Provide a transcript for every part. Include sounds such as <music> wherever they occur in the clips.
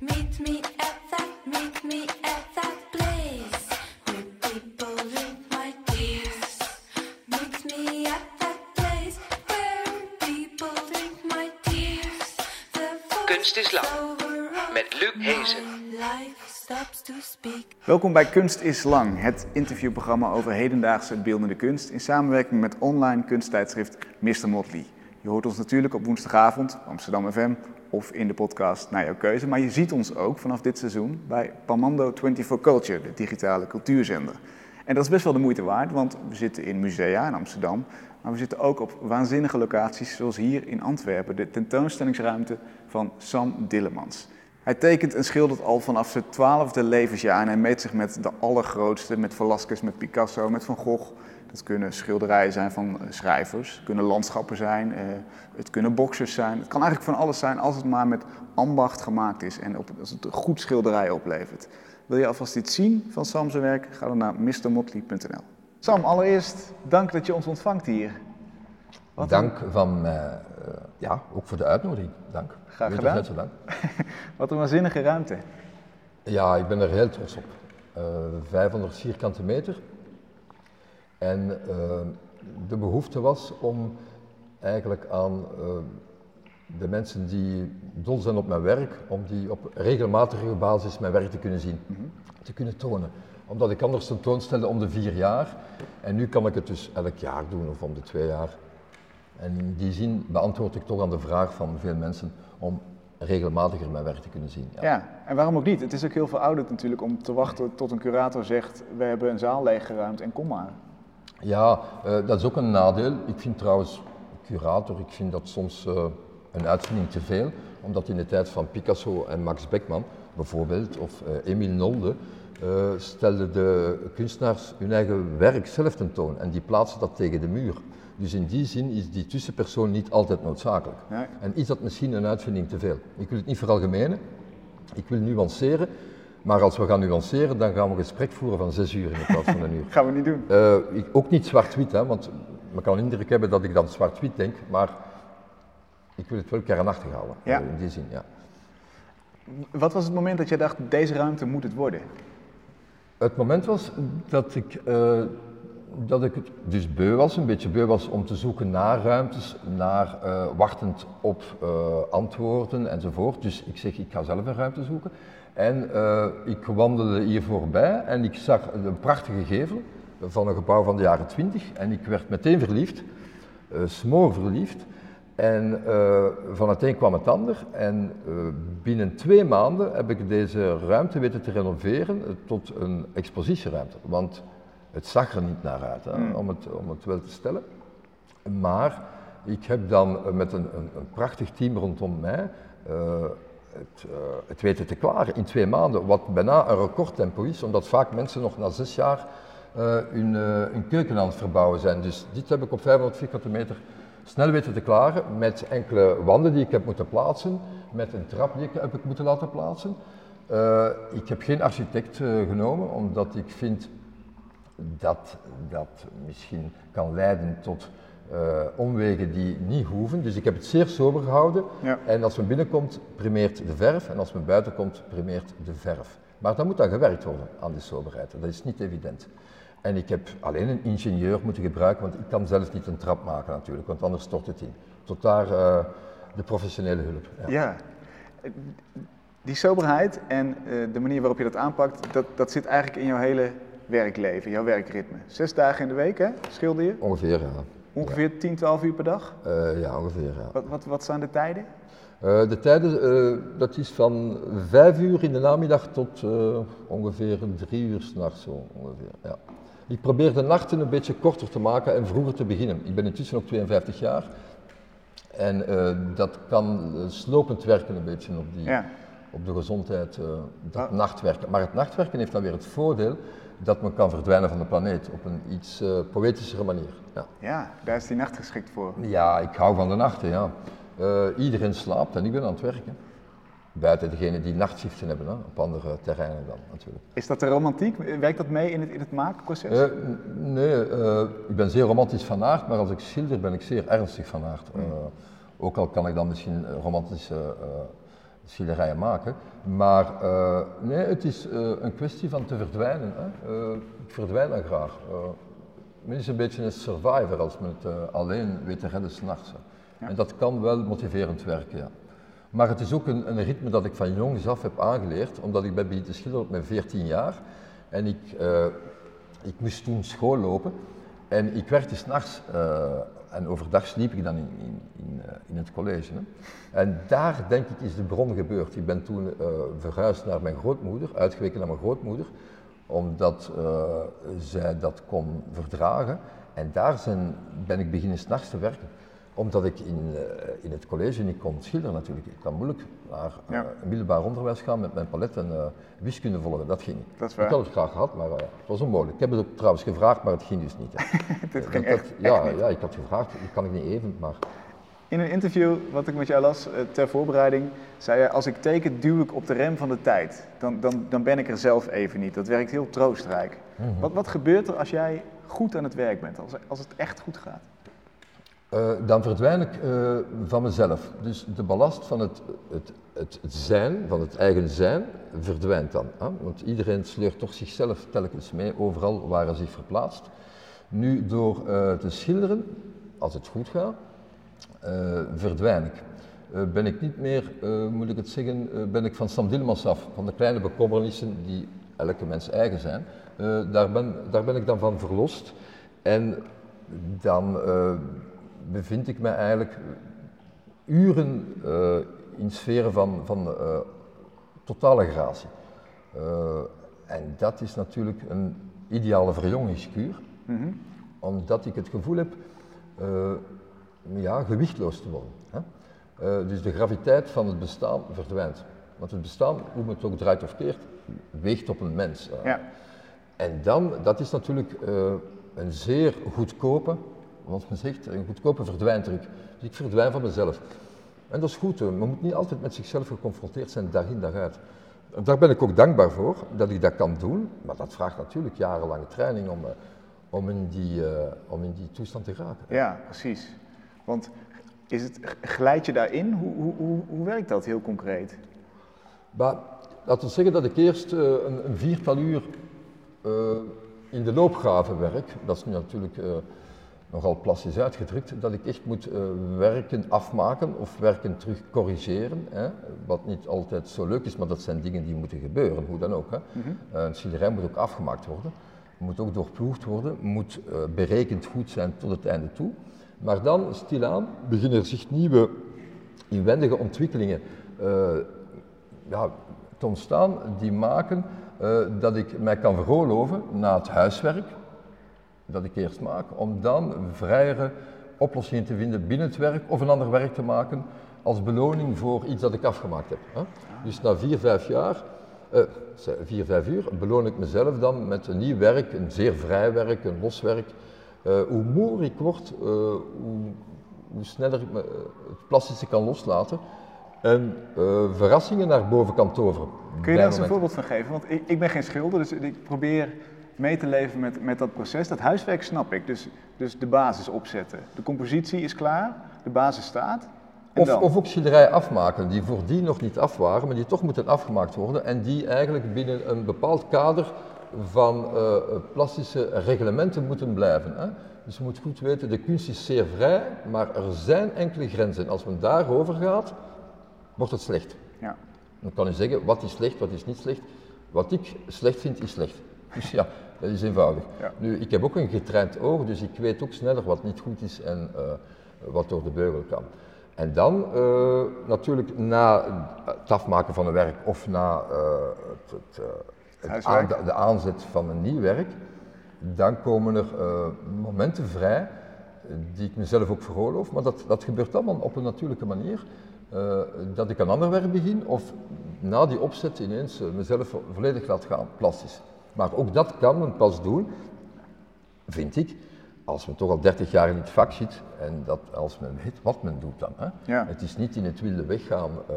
Meet me at that, meet me at that place where people drink my tears. Meet me at that place where people my tears. The Kunst is lang, over met Luc Hezen. Welkom bij Kunst is Lang, het interviewprogramma over hedendaagse beeldende kunst in samenwerking met online kunsttijdschrift Mr. Motley. Je hoort ons natuurlijk op woensdagavond, Amsterdam FM, of in de podcast naar jouw keuze. Maar je ziet ons ook vanaf dit seizoen bij Pamando 24 Culture, de digitale cultuurzender. En dat is best wel de moeite waard, want we zitten in musea in Amsterdam, maar we zitten ook op waanzinnige locaties zoals hier in Antwerpen, de tentoonstellingsruimte van Sam Dillemans. Hij tekent en schildert al vanaf zijn twaalfde levensjaar en hij meet zich met de allergrootste, met Velasquez, met Picasso, met Van Gogh. Dat kunnen schilderijen zijn van eh, schrijvers, het kunnen landschappen zijn, eh, het kunnen boxers zijn. Het kan eigenlijk van alles zijn als het maar met ambacht gemaakt is en als het een goed schilderij oplevert. Wil je alvast iets zien van Sam's werk? Ga dan naar mrmotley.nl. Sam, allereerst dank dat je ons ontvangt hier. Wat Dank van eh, ja, ook voor de uitnodiging. Dank. Graag gedaan. <laughs> Wat een waanzinnige ruimte. Ja, ik ben er heel trots op. Eh 500 vierkante meter. En eh, de behoefte was om eigenlijk aan eh, de mensen die dol zijn op mijn werk, om die op regelmatige basis mijn werk te kunnen zien, te kunnen tonen. Omdat ik anders tentoonstelde om de vier jaar. En nu kan ik het dus elk jaar doen of om de twee jaar. En in die zin beantwoord ik toch aan de vraag van veel mensen om regelmatiger mijn werk te kunnen zien. Ja. Ja, en waarom ook niet? Het is ook heel verouderd natuurlijk om te wachten tot een curator zegt: We hebben een zaal leeggeruimd en kom maar. Ja, eh, dat is ook een nadeel. Ik vind trouwens, curator, ik vind dat soms eh, een uitvinding te veel. Omdat in de tijd van Picasso en Max Beckman bijvoorbeeld, of eh Emile Nolde, stelden de kunstenaars hun eigen werk zelf tentoon. En die plaatsen dat tegen de muur. Dus in die zin is die tussenpersoon niet altijd noodzakelijk. En is dat misschien een uitvinding te veel? Ik wil het niet veralgemenen, ik wil nuanceren. Maar als we gaan nuanceren, dan gaan we een gesprek voeren van zes uur in plaats van een uur. <laughs> Gaan we niet doen. Eh, ik, ook niet zwart-wit, hè, want men kan indruk hebben dat ik dan zwart-wit denk, maar ik wil het wel kernachtig houden. Ja. eh, in die zin, ja. Wat was het moment dat jij dacht: Deze ruimte moet het worden? Het moment was dat ik, eh, dat ik het dus beu was, een beetje beu was om te zoeken naar ruimtes, naar eh, wachtend op eh, antwoorden enzovoort. Dus ik zeg, ik ga zelf een ruimte zoeken. En eh, ik wandelde hier voorbij en ik zag een prachtige gevel van een gebouw van de jaren 20 en ik werd meteen verliefd, smoor verliefd. En van het een kwam het ander. En binnen twee maanden heb ik deze ruimte weten te renoveren tot een expositieruimte. Want het zag er niet naar uit, hè, om, het, om het wel te stellen. Maar ik heb dan eh, met een, een, een prachtig team rondom mij eh, het, eh, het weten te klaren in twee maanden. Wat bijna een recordtempo is, omdat vaak mensen nog na zes jaar eh, hun, hun keuken aan het verbouwen zijn. Dus dit heb ik op 500 vierkante meter snel weten te klaren met enkele wanden die ik heb moeten plaatsen, met een trap die ik heb ik moeten laten plaatsen. Ik heb geen architect genomen, omdat ik vind dat dat misschien kan leiden tot eh, omwegen die niet hoeven. Dus ik heb het zeer sober gehouden. Ja. En als men binnenkomt, primeert de verf. En als men buiten komt, primeert de verf. Maar dan moet dan gewerkt worden aan die soberheid. Dat is niet evident. En ik heb alleen een ingenieur moeten gebruiken, want ik kan zelf niet een trap maken natuurlijk, want anders stort het in. Tot daar eh, de professionele hulp. Ja. Ja. Die soberheid en eh, de manier waarop je dat aanpakt, dat, dat zit eigenlijk in jouw hele werkleven, jouw werkritme. Zes dagen in de week, hè? Schilder je? Ongeveer, ja. Ongeveer 10, 12 uur per dag. Eh, ja, ongeveer, ja. Wat, wat, wat zijn de tijden? Eh, de tijden, eh, dat is van vijf uur in de namiddag tot ongeveer drie uur s'nachts zo ongeveer. Ja. Ik probeer de nachten een beetje korter te maken en vroeger te beginnen. Ik ben intussen ook 52 jaar en dat kan slopend werken een beetje op, die, Ja. op de gezondheid, eh, dat Ah. nachtwerken. Maar het nachtwerken heeft dan weer het voordeel dat men kan verdwijnen van de planeet op een iets eh, poëtischere manier. Ja. Ja, daar is die nacht geschikt voor. Ja, ik hou van de nachten, ja. Eh, iedereen slaapt en ik ben aan het werken. Buiten degenen die nachtshiften hebben, hè, op andere terreinen dan natuurlijk. Is dat de romantiek? Werkt dat mee in het, in het maakproces? Eh, nee, ik ben zeer romantisch van aard, maar als ik schilder ben ik zeer ernstig van aard. Eh, ook al kan ik dan misschien romantische schilderijen maken. Maar eh, nee, het is eh, een kwestie van te verdwijnen. Hè. Eh, ik verdwijn dan graag. Men is een beetje een survivor als men het alleen weet te redden s'nachts. hè. En dat kan wel motiverend werken, ja. Maar het is ook een, een ritme dat ik van jongs af heb aangeleerd, omdat ik ben te schilderen op mijn 14 jaar. En ik, ik moest toen school lopen en ik werkte s'nachts en overdag sliep ik dan in, in, in, eh, in het college. Hè. En daar denk ik is de bron gebeurd. Ik ben toen eh, verhuisd naar mijn grootmoeder, uitgeweken naar mijn grootmoeder, omdat eh, zij dat kon verdragen. En daar zijn, ben ik beginnen s'nachts te werken omdat ik in, eh, in het college niet kon schilderen natuurlijk. Ik kan moeilijk naar eh, Ja. middelbaar onderwijs gaan met mijn palet en eh, wiskunde volgen. Dat ging niet. Dat is Ik waar. had het graag gehad, maar het was onmogelijk. Ik heb het ook trouwens gevraagd, maar het ging dus niet. Dit <laughs> ging dat- echt, ja, echt niet. ja, ik had gevraagd, dat kan ik niet even, maar In een interview wat ik met jou las ter voorbereiding, zei je: Als ik teken, duw ik op de rem van de tijd. Dan, dan, dan ben ik er zelf even niet. Dat werkt heel troostrijk. Mhm. wat, wat gebeurt er als jij goed aan het werk bent? Als, als het echt goed gaat? Eh, dan verdwijn ik eh, van mezelf. Dus de ballast van het, het, het, zijn, van het eigen zijn, verdwijnt dan. Hè? Want iedereen sleurt toch zichzelf telkens mee, overal waar hij zich verplaatst. Nu, door eh, te schilderen, als het goed gaat, verdwijn ik. Ben ik niet meer, moet ik het zeggen, ben ik van Sam Dilmans af, van de kleine bekommernissen die elke mens eigen zijn. Daar, ben, daar ben ik dan van verlost. En dan bevind ik me eigenlijk uren eh, in sferen van, van eh, totale gratie. Eh, en dat is natuurlijk een ideale verjongingskuur, omdat ik het gevoel heb ja, gewichtloos te worden. Hè? Dus de graviteit van het bestaan verdwijnt. Want het bestaan, hoe men het ook draait of keert, weegt op een mens. Ja. En dan, dat is natuurlijk een zeer goedkope, want men zegt, een goedkope verdwijntruc. Dus ik verdwijn van mezelf. En dat is goed, men moet niet altijd met zichzelf geconfronteerd zijn, dag in dag uit. Daar ben ik ook dankbaar voor, dat ik dat kan doen, maar dat vraagt natuurlijk jarenlange training om, eh, om, in, die, eh, om in die toestand te geraken. Ja, precies. Want is het, glijd je daarin? Hoe, hoe, hoe, hoe werkt dat heel concreet? Maar laten we zeggen dat ik eerst eh, een, een viertal uur in de loopgraven werk. Dat is nu natuurlijk nogal plastisch uitgedrukt. Dat ik echt moet eh, werken afmaken of werken terug corrigeren. Hè? Wat niet altijd zo leuk is, maar dat zijn dingen die moeten gebeuren, hoe dan ook. Hè? Eh, een schilderij moet ook afgemaakt worden. Moet ook doorploegd worden, moet eh, berekend goed zijn tot het einde toe. Maar dan, stilaan, beginnen er zich nieuwe inwendige ontwikkelingen ja, te ontstaan die maken dat ik mij kan veroorloven na het huiswerk dat ik eerst maak, om dan vrijere oplossingen te vinden binnen het werk of een ander werk te maken als beloning voor iets dat ik afgemaakt heb. Hè. Dus na vier, vijf jaar, eh, vier, vijf uur, beloon ik mezelf dan met een nieuw werk, een zeer vrij werk, een los werk. Eh, hoe moer ik word, eh, hoe, hoe sneller ik me, het plastische kan loslaten en verrassingen naar boven kan toveren. Kun je daar eens een voorbeeld van geven? Want ik, ik ben geen schilder, dus ik probeer mee te leven met, met dat proces. Dat huiswerk snap ik, dus, dus de basis opzetten. De compositie is klaar, de basis staat. Of, of ook schilderijen afmaken die voordien nog niet af waren, maar die toch moeten afgemaakt worden en die eigenlijk binnen een bepaald kader van eh, plastische reglementen moeten blijven. Hè? Dus je moet goed weten, de kunst is zeer vrij, maar er zijn enkele grenzen. Als men daarover gaat, wordt het slecht. Ja. Dan kan je zeggen, wat is slecht, wat is niet slecht. Wat ik slecht vind, is slecht. <laughs> Dus ja, dat is eenvoudig. Ja. Nu, ik heb ook een getraind oog, dus ik weet ook sneller wat niet goed is en eh, wat door de beugel kan. En dan eh, natuurlijk na het afmaken van een werk of na eh, het, het, het Huiswerk. aan- de aanzet van een nieuw werk, dan komen er momenten vrij die ik mezelf ook veroorloof, maar dat, dat gebeurt allemaal op een natuurlijke manier. dat ik een ander werk begin of na die opzet ineens mezelf vo- volledig laat gaan, plastisch. Maar ook dat kan men pas doen, vind ik, als men toch al 30 jaar in het vak zit en dat als men weet wat men doet dan. Hè? Ja. Het is niet in het wilde weggaan. eh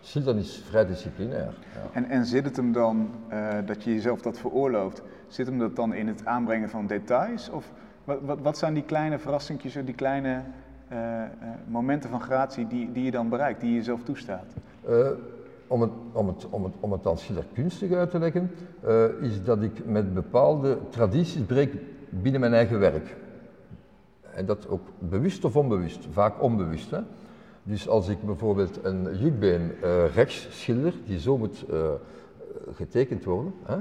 schilderen is vrij disciplinair. Ja. En, en zit het hem dan, eh, dat je jezelf dat veroorlooft, zit hem dat dan in het aanbrengen van details? Of wat, wat, wat zijn die kleine verrassingjes, die kleine eh, momenten van gratie die, die je dan bereikt, die je jezelf toestaat? Om, het, om, het, om, het, om het dan schilderkunstig uit te leggen, eh, is dat ik met bepaalde tradities breek binnen mijn eigen werk. En dat ook bewust of onbewust, vaak onbewust. Hè? Dus als ik bijvoorbeeld een jukbeen eh, rechts schilder, die zo moet eh, getekend worden, hè?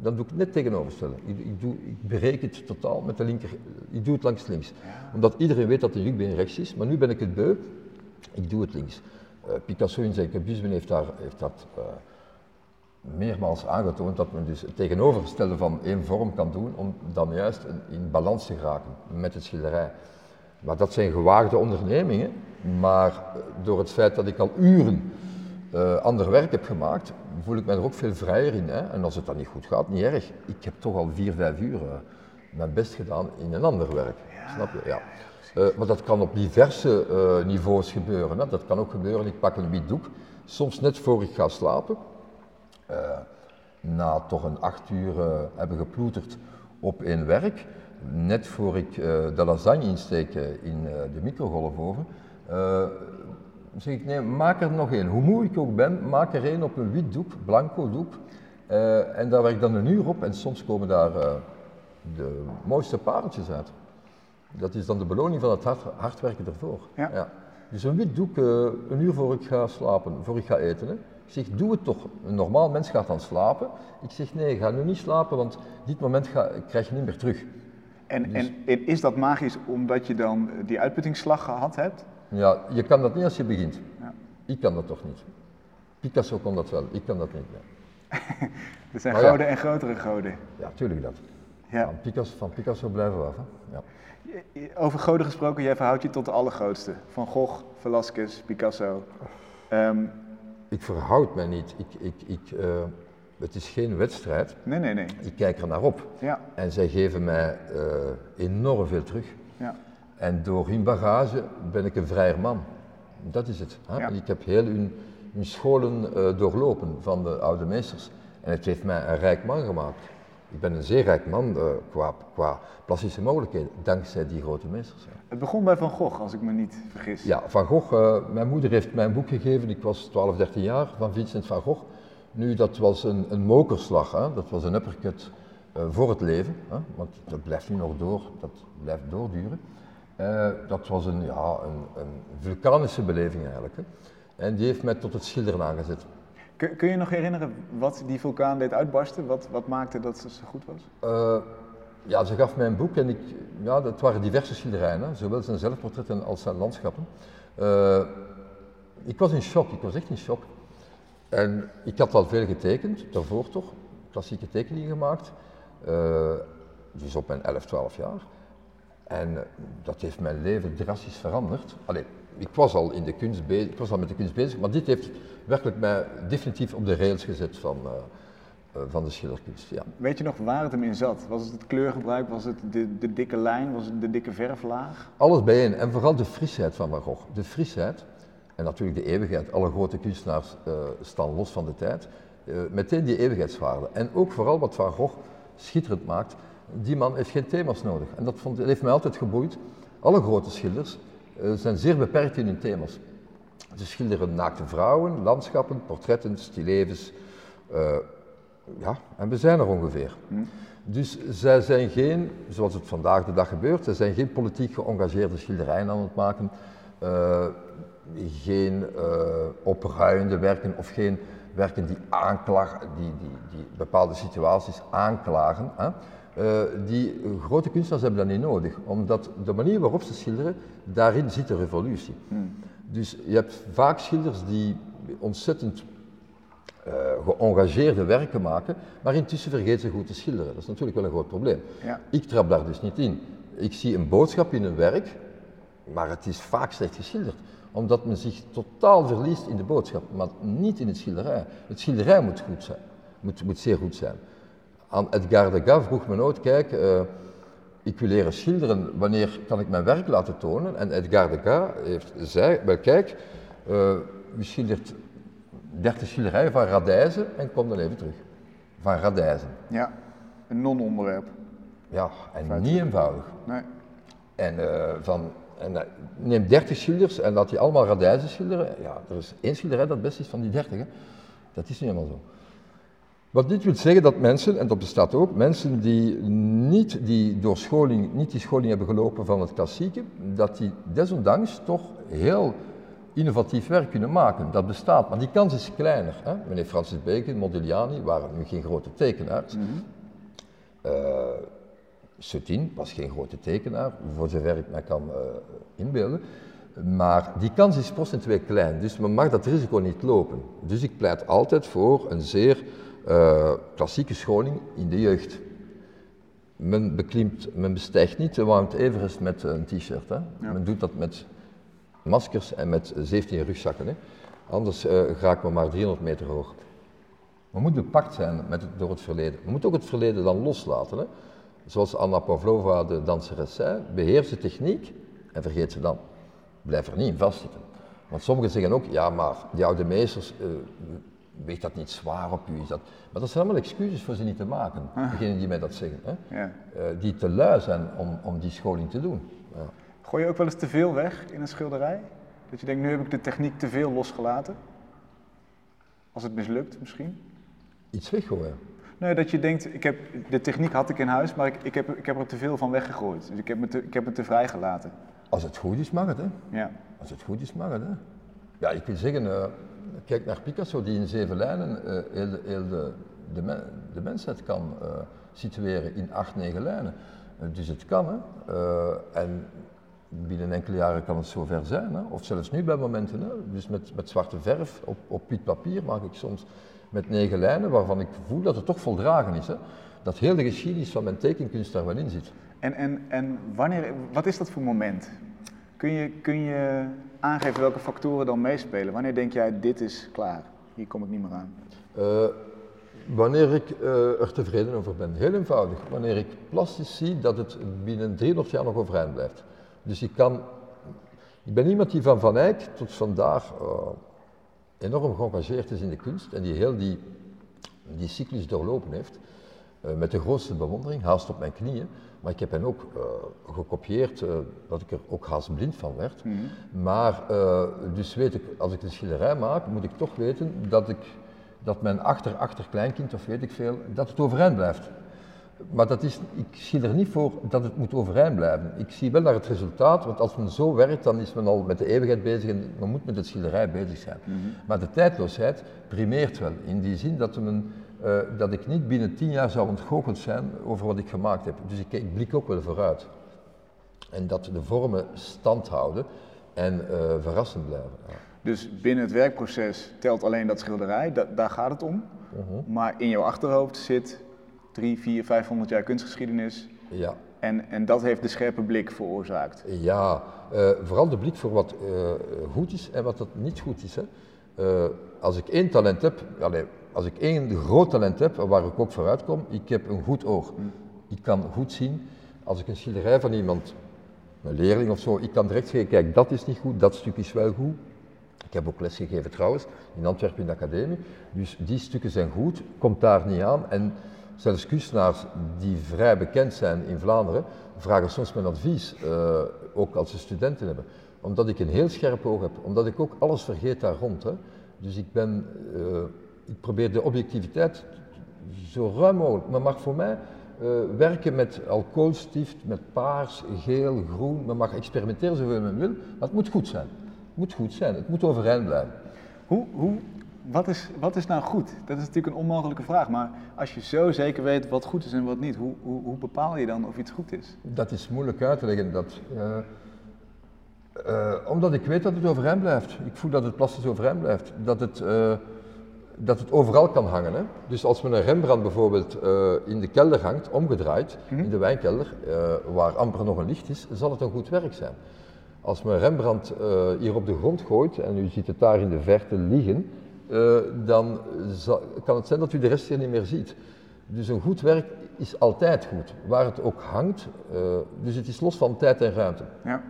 dan doe ik het net tegenoverstellen. Ik, ik, doe, ik breek het totaal met de linker, ik doe het langs links. Omdat iedereen weet dat een jukbeen rechts is, maar nu ben ik het beu, ik doe het links. Eh, Picasso in zijn cubisme heeft, daar, heeft dat eh, meermaals aangetoond dat men dus het tegenovergestelde van één vorm kan doen om dan juist in- balans te geraken met het schilderij. Maar dat zijn gewaagde ondernemingen, maar eh, door het feit dat ik al uren ander werk heb gemaakt, voel ik mij er ook veel vrijer in. Hè? En als het dan niet goed gaat, niet erg. Ik heb toch al vier, vijf uur mijn best gedaan in een ander werk. Snap je? Ja. Eh, maar dat kan op diverse eh, niveaus gebeuren. Hè? Dat kan ook gebeuren, ik pak een wit doek, soms net voor ik ga slapen, eh, na toch een acht uur hebben geploeterd op één werk, net voor ik de lasagne insteek in de microgolfoven, zeg ik nee, maak er nog één. Hoe moe ik ook ben, maak er één op een wit doek, blanco doek. En daar werk dan een uur op en soms komen daar de mooiste pareltjes uit. Dat is dan de beloning van het hard, hard werken ervoor. Ja. Dus een wit doek, eh, een uur voor ik ga slapen, voor ik ga eten. Hè. Ik zeg, doe het toch. Een normaal mens gaat dan slapen. Ik zeg, nee, ga nu niet slapen, want dit moment ga, krijg je niet meer terug. En, en is dat magisch omdat je dan die uitputtingsslag gehad hebt? Ja, je kan dat niet als je begint. Ja. Ik kan dat toch niet. Picasso kon dat wel, ik kan dat niet. Ja, <laughs> Er zijn Oh ja. goden en grotere goden. ja tuurlijk dat. Ja. Van, Picasso, van Picasso blijven we af. Hè. Ja. Over goden gesproken, jij verhoudt je tot de allergrootste. Van Gogh, Velasquez, Picasso. Ehm, Ik verhoud mij niet. Ik, ik, ik, eh, het is geen wedstrijd. nee, nee, nee. Ik kijk er naar op. Ja, En zij geven mij eh, enorm veel terug. ja. En door hun bagage ben ik een vrijer man. Dat is het. Hè? Ja. Ik heb heel hun, hun scholen eh, doorlopen van de oude meesters. En het heeft mij een rijk man gemaakt. Ik ben een zeer rijk man eh, qua, qua plastische mogelijkheden, dankzij die grote meesters. Het begon bij Van Gogh, als ik me niet vergis. Ja, Van Gogh, eh, mijn moeder heeft mij een boek gegeven, ik was 12, 13 jaar, van Vincent van Gogh. Nu, dat was een, een mokerslag, hè? dat was een uppercut eh, voor het leven, hè? want dat blijft nu nog door, dat blijft doorduren. Dat was een, ja, een, een vulkanische beleving eigenlijk. Hè? En die heeft mij tot het schilderen aangezet. Kun, kun je nog herinneren wat die vulkaan deed uitbarsten? Wat, wat maakte dat ze goed was? Eh, ja, ze gaf mij een boek en ik, ja, dat waren diverse schilderijen, zowel zijn zelfportretten als zijn landschappen. Eh, ik was in shock, ik was echt in shock. En ik had al veel getekend, daarvoor toch, klassieke tekeningen gemaakt, eh, dus op mijn 11, 12 jaar. En dat heeft mijn leven drastisch veranderd. Allee, ik was al in de kunst bezig, ik was al met de kunst bezig, maar dit heeft werkelijk mij definitief op de rails gezet van, eh, eh, van de schilderkunst. Ja. Weet je nog waar het hem in zat? Was het het kleurgebruik? Was het de, de dikke lijn? Was het de dikke verflaag? Alles bijeen en vooral de frisheid van Van Gogh. De frisheid en natuurlijk de eeuwigheid. Alle grote kunstenaars eh, staan los van de tijd. Meteen die eeuwigheidswaarde. En ook vooral wat Van Gogh schitterend maakt. Die man heeft geen thema's nodig. En dat, vond, dat heeft mij altijd geboeid. Alle grote schilders eh, zijn zeer beperkt in hun thema's. Ze schilderen naakte vrouwen, landschappen, portretten, stillevens. eh, ja, en we zijn er ongeveer. Dus zij zijn geen, zoals het vandaag de dag gebeurt, zij zijn geen politiek geëngageerde schilderijen aan het maken, eh, geen eh, opruiende werken of geen werken die, aanklagen, die, die, die bepaalde situaties aanklagen. Hè. Eh, die grote kunstenaars hebben dat niet nodig, omdat de manier waarop ze schilderen, daarin zit de revolutie. Dus je hebt vaak schilders die ontzettend eh, geëngageerde werken maken, maar intussen vergeten ze goed te schilderen. Dat is natuurlijk wel een groot probleem. Ja. Ik trap daar dus niet in. Ik zie een boodschap in een werk, maar het is vaak slecht geschilderd. Omdat men zich totaal verliest in de boodschap, maar niet in het schilderij. Het schilderij moet goed zijn, moet, moet zeer goed zijn. Aan Edgar Degas vroeg men ooit, kijk, eh, ik wil leren schilderen, wanneer kan ik mijn werk laten tonen? En Edgar Degas heeft zei, wel kijk, uh, u schildert 30 schilderijen van radijzen en kom dan even terug. Van radijzen. Ja, een non-onderwerp. Ja, en niet eenvoudig. Nee. En, uh, van, en neem 30 schilders en laat die allemaal radijzen schilderen. Ja, er is één schilderij dat best is van die 30. Hè. Dat is niet helemaal zo. Wat dit wil zeggen dat mensen, en dat bestaat ook, mensen die niet die door scholing, niet die scholing hebben gelopen van het klassieke, dat die desondanks toch heel innovatief werk kunnen maken. Dat bestaat, maar die kans is kleiner. Hè? Meneer Francis Bacon, Modigliani waren nu geen grote tekenaars. Mm -hmm. uh, Soutine was geen grote tekenaar, voor zover ik mij kan uh, inbeelden. Maar die kans is procentueel klein, dus men mag dat risico niet lopen. Dus ik pleit altijd voor een zeer uh, klassieke scholing in de jeugd. Men, beklimt, men bestijgt niet de Mount Everest met een t-shirt. Ja. Men doet dat met maskers en met 17 rugzakken. Hè. Anders uh, raakt men maar 300 meter hoog. We moeten bepakt zijn met het, door het verleden. We moeten ook het verleden dan loslaten. Hè. Zoals Anna Pavlova, de danseres, zei, beheers de techniek en vergeet ze dan. Blijf er niet in vastzitten. Want sommigen zeggen ook, ja maar die oude meesters, uh, weegt dat niet zwaar op u? Is dat... Maar dat zijn allemaal excuses voor ze niet te maken, ah. degenen die mij dat zeggen. Hè? Ja. Uh, die te lui zijn om, om die scholing te doen. Ja. Gooi je ook wel eens te veel weg in een schilderij? Dat je denkt, nu heb ik de techniek te veel losgelaten? Als het mislukt misschien? Iets weggooien? Nee, dat je denkt, ik heb, de techniek had ik in huis, maar ik, ik, heb, ik heb er te veel van weggegooid. Dus ik heb, me te, ik heb het te vrij gelaten. Als het goed is, mag het, hè? Ja. Als het goed is, mag het, hè? Ja, ik wil zeggen, uh, kijk naar Picasso, die in zeven lijnen uh, heel, de, heel de, de, men, de, mensheid kan uh, situeren in acht, negen lijnen. dus het kan, hè? en binnen enkele jaren kan het zover zijn, hè? of zelfs nu bij momenten. Hè? Dus met, met zwarte verf op, op wit papier maak ik soms met negen lijnen waarvan ik voel dat het toch voldragen is. Hè? Dat heel de geschiedenis van mijn tekenkunst daar wel in zit. En, en, en wanneer, wat is dat voor moment? Kun je, kun je aangeven welke factoren dan meespelen? Wanneer denk jij, dit is klaar, hier kom ik niet meer aan? Uh, wanneer ik uh, er tevreden over ben. Heel eenvoudig. Wanneer ik plastisch zie dat het binnen 300 jaar nog overeind blijft. Dus ik kan... Ik ben iemand die van Van Eyck tot vandaag uh, enorm geëngageerd is in de kunst en die heel die, die cyclus doorlopen heeft. Met de grootste bewondering, haast op mijn knieën. Maar ik heb hen ook uh, gekopieerd, uh, dat ik er ook haast blind van werd. Mm -hmm. Maar uh, dus weet ik, als ik een schilderij maak, moet ik toch weten dat, ik, dat mijn achter-achterkleinkind, of weet ik veel, dat het overeind blijft. Maar dat is, ik zie er niet voor dat het moet overeind blijven. Ik zie wel naar het resultaat, want als men zo werkt, dan is men al met de eeuwigheid bezig en men moet met het schilderij bezig zijn. Mm -hmm. Maar de tijdloosheid primeert wel, in die zin dat men uh, dat ik niet binnen tien jaar zou ontgoocheld zijn over wat ik gemaakt heb. Dus ik, ik blik ook wel vooruit. En dat de vormen stand houden en uh, verrassend blijven. Ja. Dus binnen het werkproces telt alleen dat schilderij, da daar gaat het om. Uh -huh. Maar in jouw achterhoofd zit drie, vier, vijfhonderd jaar kunstgeschiedenis. Ja. En, en dat heeft de scherpe blik veroorzaakt. Ja, uh, vooral de blik voor wat goed is en wat dat niet goed is. Hè. als ik één talent heb, allez, als ik één groot talent heb, waar ik ook vooruit kom, ik heb een goed oog. Ik kan goed zien, als ik een schilderij van iemand, een leerling of zo, ik kan direct zeggen, kijk, dat is niet goed, dat stuk is wel goed. Ik heb ook lesgegeven trouwens, in Antwerpen in de academie. Dus die stukken zijn goed, komt daar niet aan. En zelfs kunstenaars die vrij bekend zijn in Vlaanderen, vragen soms mijn advies, uh, ook als ze studenten hebben. Omdat ik een heel scherp oog heb, omdat ik ook alles vergeet daar rond. Hè. Dus ik ben... Uh, ik probeer de objectiviteit zo ruim mogelijk. Men mag voor mij uh, werken met alcoholstift, met paars, geel, groen. Men mag experimenteren zoveel men wil, maar het moet goed zijn. Het moet goed zijn, het moet overeind blijven. Hoe, hoe, wat, is, wat is nou goed? Dat is natuurlijk een onmogelijke vraag, maar als je zo zeker weet wat goed is en wat niet, hoe, hoe, hoe bepaal je dan of iets goed is? Dat is moeilijk uit te leggen. Dat, uh, uh, omdat ik weet dat het overeind blijft. Ik voel dat het plastisch overeind blijft. Dat het dat het overal kan hangen. Hè? Dus als men een Rembrandt bijvoorbeeld uh, in de kelder hangt, omgedraaid, mm -hmm. in de wijnkelder, uh, waar amper nog een licht is, zal het een goed werk zijn. Als men Rembrandt uh, hier op de grond gooit en u ziet het daar in de verte liggen, dan zal, kan het zijn dat u de rest hier niet meer ziet. Dus een goed werk is altijd goed, waar het ook hangt. eh, dus het is los van tijd en ruimte. Ja.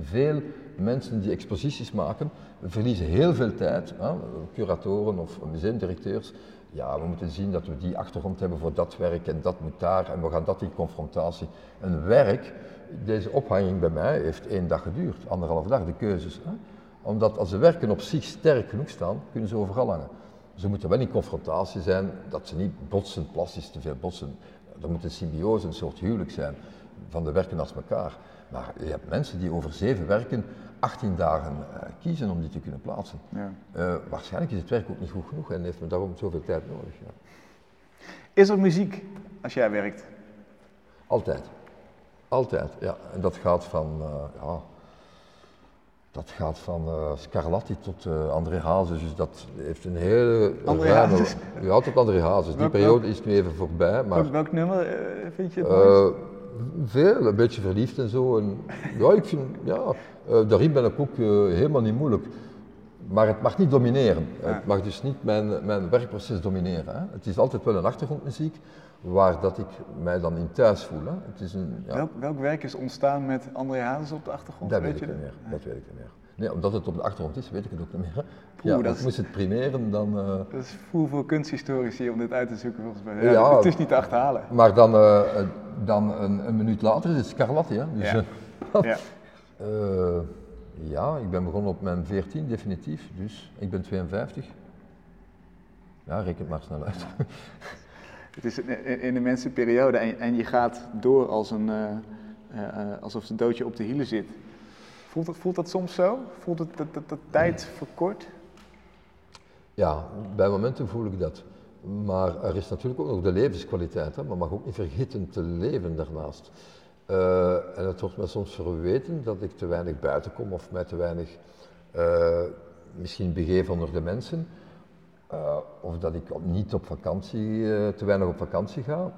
Veel mensen die exposities maken, verliezen heel veel tijd. Hè? Curatoren of museumdirecteurs. Ja, we moeten zien dat we die achtergrond hebben voor dat werk en dat moet daar en we gaan dat in confrontatie. Een werk, deze ophanging bij mij heeft één dag geduurd, anderhalf dag, de keuzes. Hè? Omdat als de werken op zich sterk genoeg staan, kunnen ze overal hangen. Ze moeten wel in confrontatie zijn, dat ze niet botsen, plastisch te veel botsen. Er moet een symbiose, een soort huwelijk zijn van de werken naast elkaar. Maar je hebt mensen die over zeven werken 18 dagen eh, kiezen om die te kunnen plaatsen. Ja. Eh, waarschijnlijk is het werk ook niet goed genoeg en heeft men daarom zoveel tijd nodig. Ja. Is er muziek als jij werkt? Altijd. Altijd, ja. En dat gaat van, eh, ja, dat gaat van Scarlatti tot André Hazes, dus dat heeft een hele André ruime- Hazes? Ja, tot André Hazes. Die Welk- periode is nu even voorbij, maar Welk, nummer vind je het veel, een beetje verliefd en zo. En, ja, ik vind, ja, eh, daarin ben ik ook eh, helemaal niet moeilijk. Maar het mag niet domineren. Het mag dus niet mijn, mijn werkproces domineren. Hè. Het is altijd wel een achtergrondmuziek waar dat ik mij dan in thuis voel. Hè. Het is een, ja, welk, welk werk is ontstaan met André Hazes op de achtergrond? dat weet ik je niet meer. Dat weet ik niet meer. Nee, omdat het op de achtergrond is, weet ik het ook niet meer. Poeh, ja, dat is- moest het primeren, dan... eh, Dat is voer voor kunsthistorici om dit uit te zoeken volgens mij. Ja, Ja. Het is niet te achterhalen. maar dan, eh, dan een, een minuut later is het Scarlatti. Hè. Dus, Ja. <laughs> Ja. Eh, ja, ik ben begonnen op mijn 14 definitief, dus ik ben 52. Ja, reken het maar snel uit. <laughs> Het is in de mensenperiode en, en je gaat door als een, eh, eh, alsof de doodje op de hielen zit. Voelt dat, voelt dat soms zo? Voelt het dat, tijd verkort? Ja, bij momenten voel ik dat. Maar er is natuurlijk ook nog de levenskwaliteit. Hè. Men mag ook niet vergeten te leven daarnaast. Eh, en het wordt mij soms verweten dat ik te weinig buiten kom of mij te weinig eh, misschien begeef onder de mensen. Eh, of dat ik niet op vakantie, te weinig op vakantie ga.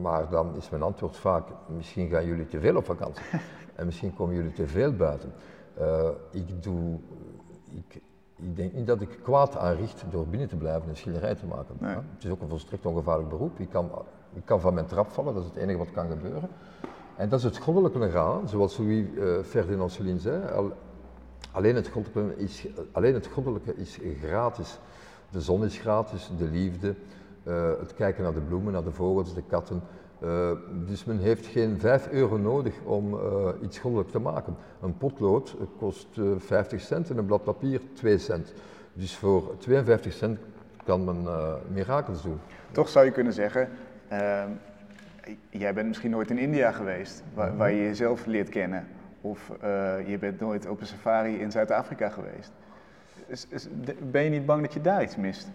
Maar dan is mijn antwoord vaak, misschien gaan jullie te veel op vakantie. En misschien komen jullie te veel buiten. Eh, ik doe, ik, ik denk niet dat ik kwaad aanricht door binnen te blijven en schilderij te maken. Nee. hè. Het is ook een volstrekt ongevaarlijk beroep. Ik kan, ik kan van mijn trap vallen, dat is het enige wat kan gebeuren. En dat is het goddelijke eraan, zoals Louis eh, Ferdinand Céline zei. Al, alleen, het goddelijke is, alleen het goddelijke is gratis. De zon is gratis, de liefde, eh, het kijken naar de bloemen, naar de vogels, de katten. Eh, dus men heeft geen 5 euro nodig om eh, iets goddelijk te maken. Een potlood eh, kost eh, 50 cent en een blad papier 2 cent. Dus voor 52 cent kan men mirakels doen. Toch zou je kunnen zeggen, jij bent misschien nooit in India geweest, waar, waar je jezelf leert kennen. Of je bent nooit op een safari in Zuid-Afrika geweest. Ben je niet bang dat je daar iets mist?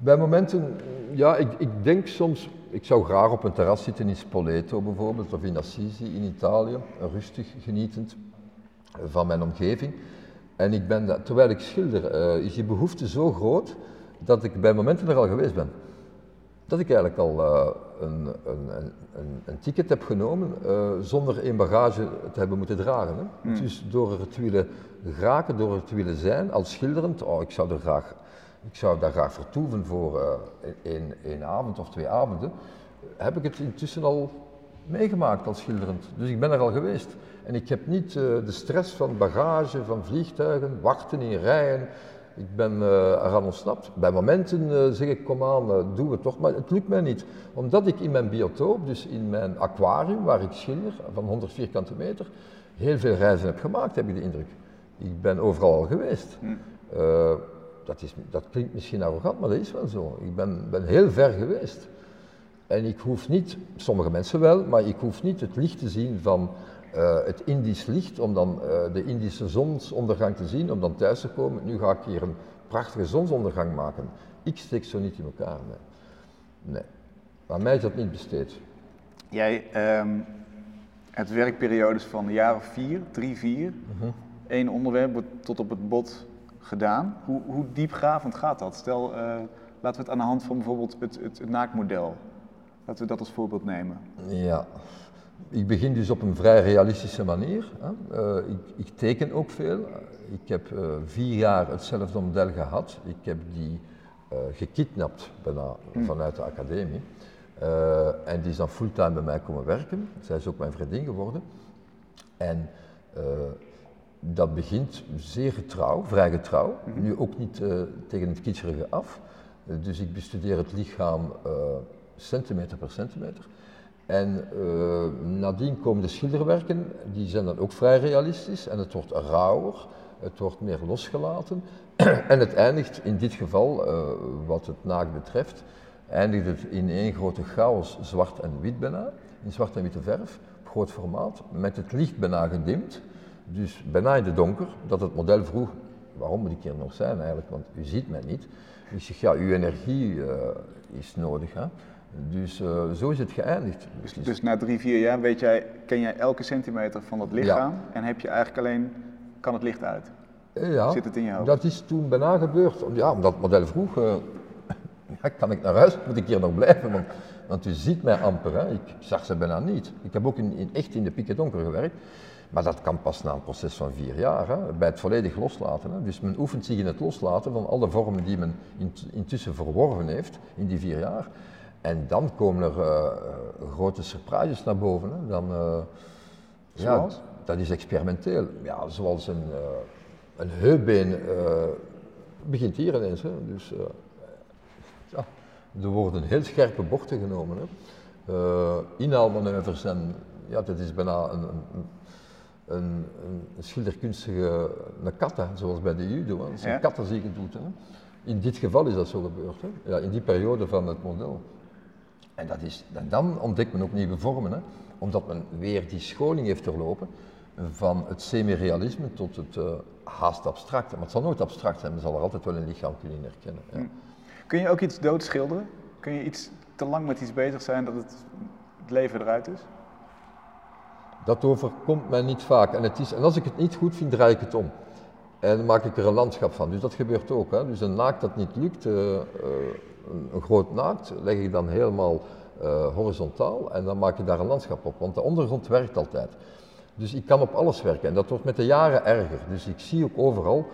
Bij momenten, ja, ik, ik denk soms, ik zou graag op een terras zitten in Spoleto bijvoorbeeld, of in Assisi in Italië, rustig genietend van mijn omgeving. En ik ben, terwijl ik schilder, eh, is die behoefte zo groot dat ik bij momenten er al geweest ben. Dat ik eigenlijk al eh, een, een, een, een, een ticket heb genomen eh, zonder in bagage te hebben moeten dragen. Hè. Dus door er te willen geraken, door er te willen zijn, als schilderend, oh, ik zou er graag, ik zou daar graag vertoeven voor eh, één, één avond of twee avonden, heb ik het intussen al meegemaakt als schilderend. Dus ik ben er al geweest. En ik heb niet eh, de stress van bagage, van vliegtuigen, wachten in rijen. Ik ben eh, eraan ontsnapt. Bij momenten zeg ik, kom aan, doe het toch, maar het lukt mij niet. Omdat ik in mijn biotoop, dus in mijn aquarium waar ik schilder, van 100 vierkante meter, heel veel reizen heb gemaakt, heb ik de indruk. Ik ben overal al geweest. Eh, dat, is, dat klinkt misschien arrogant, maar dat is wel zo. Ik ben, ben heel ver geweest. En ik hoef niet, sommige mensen wel, maar ik hoef niet het licht te zien van eh, het Indisch licht, om dan eh, de Indische zonsondergang te zien, om dan thuis te komen. Nu ga ik hier een prachtige zonsondergang maken. Ik steek zo niet in elkaar. Nee. nee. Mij is dat niet besteed. Jij ehm hebt werkperiodes van een jaar of vier, drie, vier. Eén onderwerp wordt tot op het bot gedaan. Hoe, hoe diepgravend gaat dat? Stel, eh, laten we het aan de hand van bijvoorbeeld het, het, het naakmodel. Laten we dat als voorbeeld nemen. Ja, ik begin dus op een vrij realistische manier. Hè. Eh, ik, ik teken ook veel. Ik heb eh, vier jaar hetzelfde model gehad. Ik heb die gekidnapt bijna vanuit de academie. En die is dan fulltime bij mij komen werken. Zij is ook mijn vriendin geworden. En dat begint zeer getrouw, vrij getrouw. Nu ook niet eh, tegen het kitscherige af. Eh, dus ik bestudeer het lichaam eh, centimeter per centimeter. En nadien komen de schilderwerken, die zijn dan ook vrij realistisch. En het wordt rauwer, het wordt meer losgelaten. <clears throat> en het eindigt in dit geval, wat het naakt betreft, eindigt het in één grote chaos, zwart en wit bijna. In zwart en witte verf, op groot formaat, met het licht bijna gedimd. Dus bijna in de donker, dat het model vroeg, waarom moet ik hier nog zijn eigenlijk, want u ziet mij niet. Ik zeg, ja, uw energie eh, is nodig. Hè? Dus eh, zo is het geëindigd. Dus, is- dus na drie, vier jaar weet jij, ken jij elke centimeter van dat lichaam en heb je eigenlijk alleen, kan het licht uit? Eh, ja, zit het in je hoofd? Dat is toen bijna gebeurd. Ja, omdat het model vroeg, <laughs> ja, kan ik naar huis? Moet ik hier nog blijven? Want, want u ziet mij amper. Hè? Ik zag ze bijna niet. Ik heb ook in, in, echt in de pikken donker gewerkt. Maar dat kan pas na een proces van vier jaar, hè? bij het volledig loslaten. Hè? Dus men oefent zich in het loslaten van alle vormen die men int- intussen verworven heeft in die vier jaar. En dan komen er eh, eh, grote surprises naar boven. Hè? Dan, eh, ja, dat is experimenteel. Ja, zoals een, eh, een heupbeen begint hier ineens. Hè? Dus ja, er worden heel scherpe bochten genomen. Hè? Inhaalmanoeuvres en ja, dat is bijna een, een, een, een schilderkunstige een kat, hè, zoals bij de judo. Hè. Een Ja. kat als je het doet. Hè. In dit geval is dat zo gebeurd, hè. Ja, in die periode van het model. En, dat is, en dan ontdekt men ook nieuwe vormen, hè. omdat men weer die scholing heeft doorlopen van het semi-realisme tot het eh, haast abstracte. Maar het zal nooit abstract zijn, men zal er altijd wel een lichaam kunnen in herkennen. Ja. Kun je ook iets doodschilderen? Kun je iets te lang met iets bezig zijn dat het, het leven eruit is? Dat overkomt mij niet vaak. En, het is, en als ik het niet goed vind, draai ik het om. En dan maak ik er een landschap van. Dus dat gebeurt ook. Hè. Dus een naakt dat niet lukt, eh, eh, een, een groot naakt, leg ik dan helemaal eh, horizontaal en dan maak ik daar een landschap op. Want de ondergrond werkt altijd. Dus ik kan op alles werken en dat wordt met de jaren erger. Dus ik zie ook overal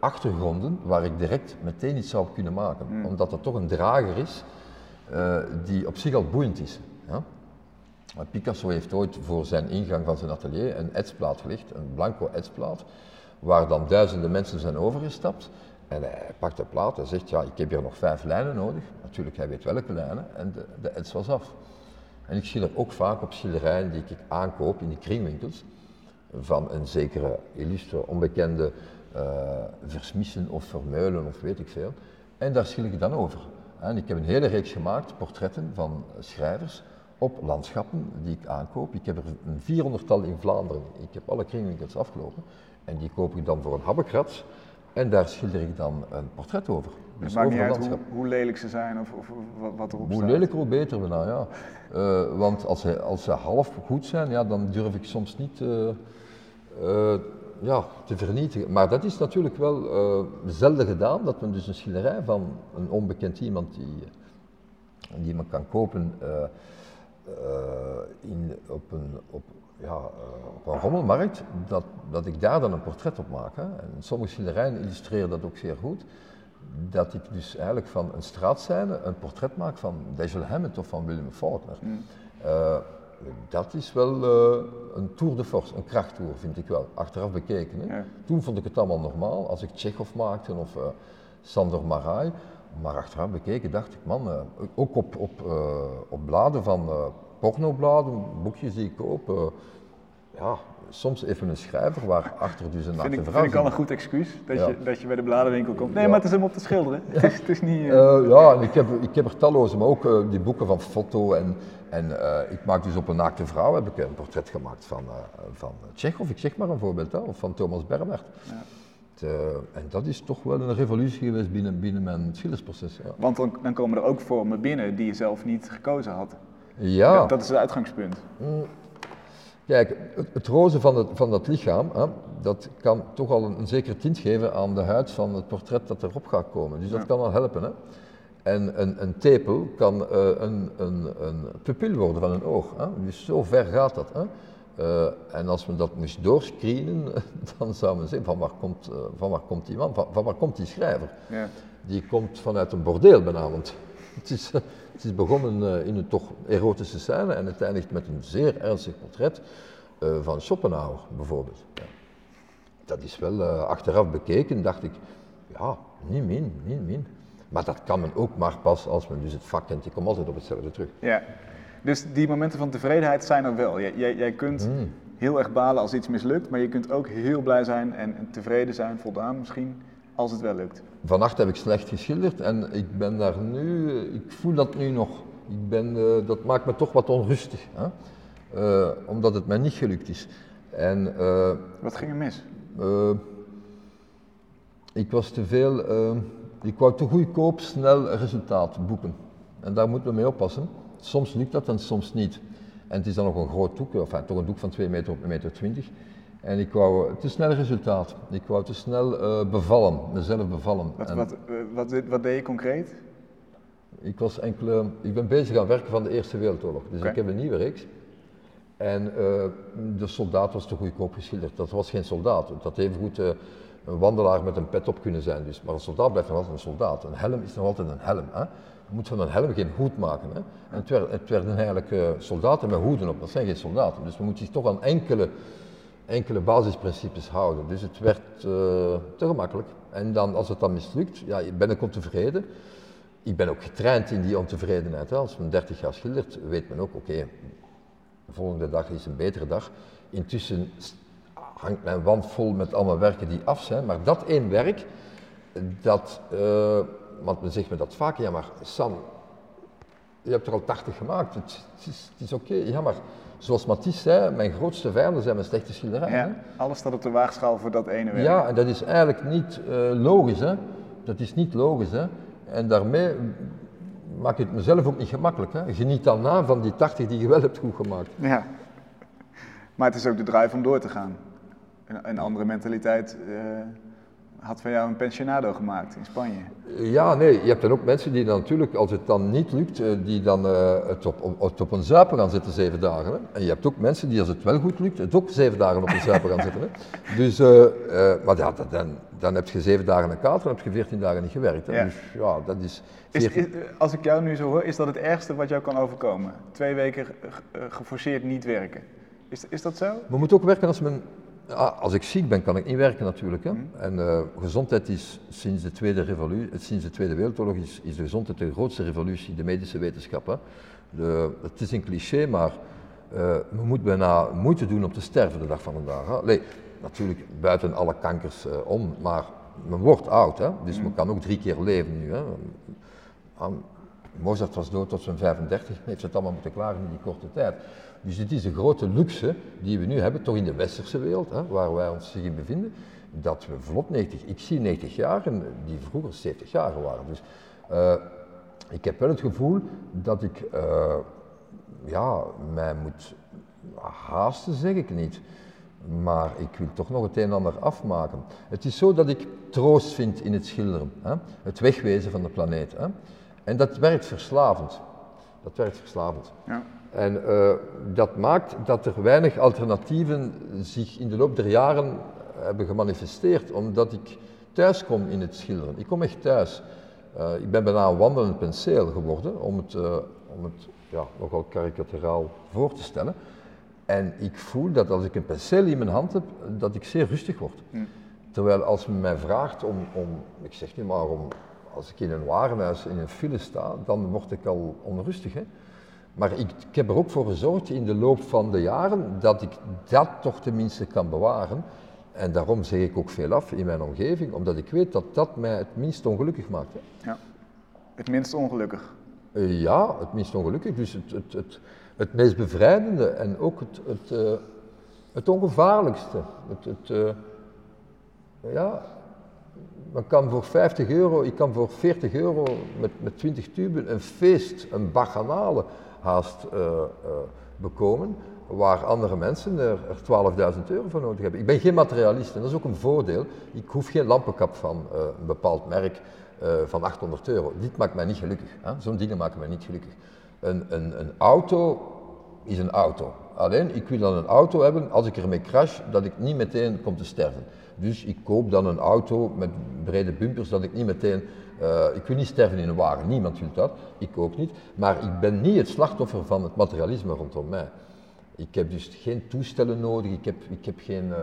achtergronden waar ik direct meteen iets zou kunnen maken. Omdat het toch een drager is die op zich al boeiend is. Ja? Picasso heeft ooit voor zijn ingang van zijn atelier een etsplaat gelegd, een blanco etsplaat, waar dan duizenden mensen zijn overgestapt. En hij pakt de plaat en zegt, ja, ik heb hier nog vijf lijnen nodig. Natuurlijk, hij weet welke lijnen. En de, de ets was af. En ik schilder ook vaak op schilderijen die ik aankoop in de kringwinkels, van een zekere illustre, onbekende eh Versmissen of Vermeulen of weet ik veel. En daar schilder ik dan over. En ik heb een hele reeks gemaakt, portretten van schrijvers, op landschappen die ik aankoop. Ik heb er een 400-tal in Vlaanderen. Ik heb alle kringwinkels afgelopen. En die koop ik dan voor een habbekrats. En daar schilder ik dan een portret over. Het Dus maakt niet uit hoe, hoe lelijk ze zijn of, of, of wat- erop Hoe staat. lelijker, hoe beter bijna, ja. Eh, want als ze, als ze half goed zijn, ja, dan durf ik soms niet eh, eh, ja, te vernietigen. Maar dat is natuurlijk wel zelden gedaan, dat men dus een schilderij van een onbekend iemand die, die men kan kopen in, op, een, op, ja, eh, op een rommelmarkt, dat, dat ik daar dan een portret op maak. Hè. En sommige schilderijen illustreren dat ook zeer goed dat ik dus eigenlijk van een straatscène een portret maak van Dashiell Hammett of van Willem Faulkner. Eh, dat is wel eh, een tour de force, een krachttour vind ik wel, achteraf bekeken. Hè. Ja. Toen vond ik het allemaal normaal, als ik Tsjechov maakte of eh Sander Marai. Maar achteraf bekeken dacht ik, man, eh, ook op, op, eh, op bladen van eh, pornobladen, boekjes die ik koop, ja, soms even een schrijver waar achter dus een ik, vrouw vind ik al een goed excuus dat, Ja. je, dat je bij de bladenwinkel komt. Nee, Ja. maar het is hem op te schilderen. Het, is, het is niet... ja, en ik heb, ik heb er talloze, maar ook die boeken van foto. En, en ik maak dus op een naakte vrouw heb ik een portret gemaakt van, van Tsjechov, ik zeg maar een voorbeeld, hè, of van Thomas Bernhard. Eh, en dat is toch wel een revolutie geweest binnen, binnen mijn schildersproces. Ja, want dan, dan komen er ook vormen binnen die je zelf niet gekozen had. ja. Dat, dat is het uitgangspunt. kijk, het, het roze van, het, van dat lichaam, hè, dat kan toch al een, een zekere tint geven aan de huid van het portret dat erop gaat komen. Dus dat Ja. kan wel helpen. Hè. En een, een tepel kan eh, een, een, een pupil worden van een oog. Hè? Dus zo ver gaat dat. Hè? Eh, en als men dat moest doorscreenen, <laughs> dan zou men zeggen, van waar komt, eh, van waar komt die man, van, van waar komt die schrijver? Ja. Die komt vanuit een bordeel benamend. <laughs> Het is, het is begonnen eh, in een toch erotische scène en het eindigt met een zeer ernstig portret van Schopenhauer bijvoorbeeld. Ja. Dat is wel achteraf bekeken, dacht ik, ja, niet min, niet min. Maar dat kan men ook maar pas als men dus het vak kent. Die komt altijd op hetzelfde terug. Ja. Dus die momenten van tevredenheid zijn er wel. Jij, jij, jij kunt Hmm. heel erg balen als iets mislukt, maar je kunt ook heel blij zijn en, en tevreden zijn, voldaan misschien, als het wel lukt. Vannacht heb ik slecht geschilderd en ik ben daar nu, ik voel dat nu nog. Ik ben, eh, dat maakt me toch wat onrustig, hè? Eh, omdat het mij niet gelukt is. En eh, Wat ging er mis? ik was te veel, ik wou te goedkoop snel resultaat boeken. En daar moeten we mee oppassen. Soms lukt dat en soms niet. En het is dan nog een groot doek, enfin, toch een doek van 2 meter op 1 meter 20. En ik wou eh, te snel resultaat. Ik wou te snel eh, bevallen, mezelf bevallen. Wat, En- wat, eh, wat, deed je concreet? ik, was enkele, ik ben bezig aan werken van de Eerste Wereldoorlog, dus ik heb een nieuwe reeks. En de soldaat was te goedkoop geschilderd. Dat was geen soldaat. Dat had evengoed eh, een wandelaar met een pet op kunnen zijn. Dus. Maar een soldaat blijft nog altijd een soldaat. Een helm is nog altijd een helm. Hè? Je moet van een helm geen hoed maken. Hè? En het, werd, het werden eigenlijk eh, soldaten met hoeden op. Dat zijn geen soldaten. Dus we moeten zich toch aan enkele, enkele basisprincipes houden. Dus het werd eh, te gemakkelijk. En dan, als het dan mislukt, ja, ben ik ontevreden. Ik ben ook getraind in die ontevredenheid. Hè. Als men 30 jaar schildert, weet men ook, oké, de volgende dag is een betere dag. Intussen hangt mijn wand vol met allemaal werken die af zijn, maar dat één werk, dat, eh, want men zegt me dat vaak, ja maar Sam, je hebt er al 80 gemaakt, het, het is, oké. Ja maar, zoals Matisse zei, mijn grootste vijanden zijn mijn slechte schilderijen. hè. Ja, alles staat op de waagschaal voor dat ene werk. Ja, en dat is eigenlijk niet eh, logisch. Hè? Dat is niet logisch. Hè? En daarmee maak ik het mezelf ook niet gemakkelijk. Hè? Geniet dan na van die 80 die je wel hebt goed gemaakt. Ja. Maar het is ook de drive om door te gaan. Een, een andere mentaliteit eh, had van jou een pensionado gemaakt in Spanje. Ja, nee, je hebt dan ook mensen die dan natuurlijk, als het dan niet lukt, eh, die dan eh, het, op, op, op een zuipen gaan zetten zeven dagen. Hè? En je hebt ook mensen die, als het wel goed lukt, het ook zeven dagen op een zuipen gaan zetten. Hè? <laughs> Dus, eh, maar ja, dan, dan heb je zeven dagen een kater, dan heb je veertien dagen niet gewerkt. Hè? Ja. Dus ja, dat is... Is, 14 is- als ik jou nu zo hoor, is dat het ergste wat jou kan overkomen? Twee weken ge- geforceerd niet werken. Is, is dat zo? Men moet ook werken als men. Ah, als ik ziek ben, kan ik niet werken natuurlijk. Hè. En eh, gezondheid is sinds de, Tweede revolu- sinds de Tweede Wereldoorlog is, is de gezondheid de grootste revolutie, de medische wetenschap. Hè. De, het is een cliché, maar eh men moet bijna moeite doen om te sterven de dag van vandaag. Hè. Allee, natuurlijk buiten alle kankers eh, om, maar men wordt oud. Hè. Dus men kan ook drie keer leven nu. Hè. Aan- Mozart was dood tot zijn 35, heeft het allemaal moeten klaren in die korte tijd. Dus het is een grote luxe die we nu hebben, toch in de westerse wereld, hè, waar wij ons zich in bevinden, dat we vlot 90, ik zie 90 jaar die vroeger 70 jaar waren. Dus eh, ik heb wel het gevoel dat ik eh, ja, mij moet haasten, zeg ik niet. Maar ik wil toch nog het een en ander afmaken. Het is zo dat ik troost vind in het schilderen. Hè? Het wegwezen van de planeet. Hè? En dat werkt verslavend. Dat werkt verslavend. Ja. En eh, dat maakt dat er weinig alternatieven zich in de loop der jaren hebben gemanifesteerd, omdat ik thuis kom in het schilderen. Ik kom echt thuis. Eh, ik ben bijna een wandelend penseel geworden, om het, eh, om het ja, nogal karikaturaal voor te stellen. En ik voel dat als ik een penseel in mijn hand heb, dat ik zeer rustig word. Terwijl als men mij vraagt om, om, ik zeg niet maar om, als ik in een warenhuis in een file sta, dan word ik al onrustig. Hè? Maar ik, ik heb er ook voor gezorgd in de loop van de jaren dat ik dat toch tenminste kan bewaren. En daarom zeg ik ook veel af in mijn omgeving, omdat ik weet dat dat mij het minst ongelukkig maakt. Hè. ja. Het minst ongelukkig. Eh, ja, het minst ongelukkig. Dus het, het, het, het meest bevrijdende en ook het, het, eh, het ongevaarlijkste. Het, het, eh, ja, men kan voor 50 euro, ik kan voor 40 euro met, met 20 tuben een feest, een bacchanale haast eh, eh, bekomen, waar andere mensen er, er 12.000 euro voor nodig hebben. Ik ben geen materialist en dat is ook een voordeel. Ik hoef geen lampenkap van eh, een bepaald merk van 800 euro. Dit maakt mij niet gelukkig. Zo'n dingen maken mij niet gelukkig. Een, een, een auto is een auto. Alleen, ik wil dan een auto hebben, als ik ermee crash, dat ik niet meteen kom te sterven. Dus ik koop dan een auto met brede bumpers, dat ik niet meteen... eh, ik wil niet sterven in een wagen, niemand wil dat, ik ook niet. Maar ik ben niet het slachtoffer van het materialisme rondom mij. Ik heb dus geen toestellen nodig, ik heb, ik heb geen... eh,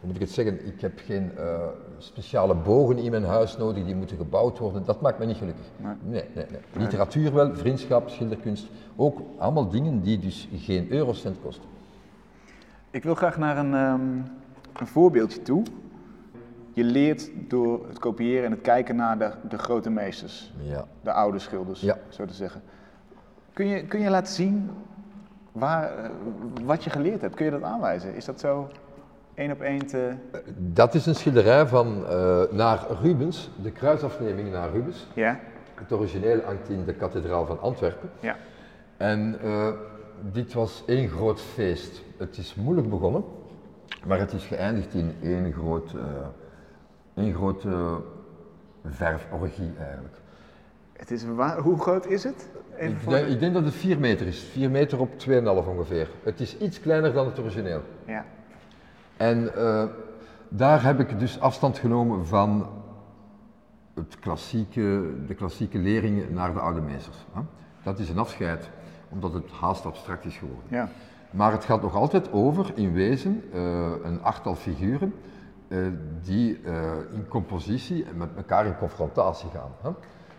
hoe moet ik het zeggen, ik heb geen eh, speciale bogen in mijn huis nodig die moeten gebouwd worden. Dat maakt me niet gelukkig. Nee. Nee, nee, nee. Literatuur wel, vriendschap, schilderkunst. Ook allemaal dingen die dus geen eurocent kosten. Ik wil graag naar een, ehm, een voorbeeldje toe. Je leert door het kopiëren en het kijken naar de, de grote meesters, Ja. de oude schilders, Ja. zo te zeggen. Kun je, kun je laten zien waar, eh, wat je geleerd hebt? Kun je dat aanwijzen? Is dat zo één op één te... Dat is een schilderij van eh, naar Rubens, de kruisafneming naar Rubens. Ja? Het origineel hangt in de kathedraal van Antwerpen. Ja. En eh, dit was één groot feest. Het is moeilijk begonnen, maar het is geëindigd in één groot, eh één grote verforgie eigenlijk. Het is hoe groot is het? Ik denk, de- ik denk dat het 4 meter is, 4 meter op 2,5 ongeveer. Het is iets kleiner dan het origineel. Ja. En eh, daar heb ik dus afstand genomen van het klassieke, de klassieke leringen naar de oude meesters. Hè. Dat is een afscheid, omdat het haast abstract is geworden. ja. Maar het gaat nog altijd over, in wezen, eh, een achttal figuren eh, die in compositie en met elkaar in confrontatie gaan. Hè.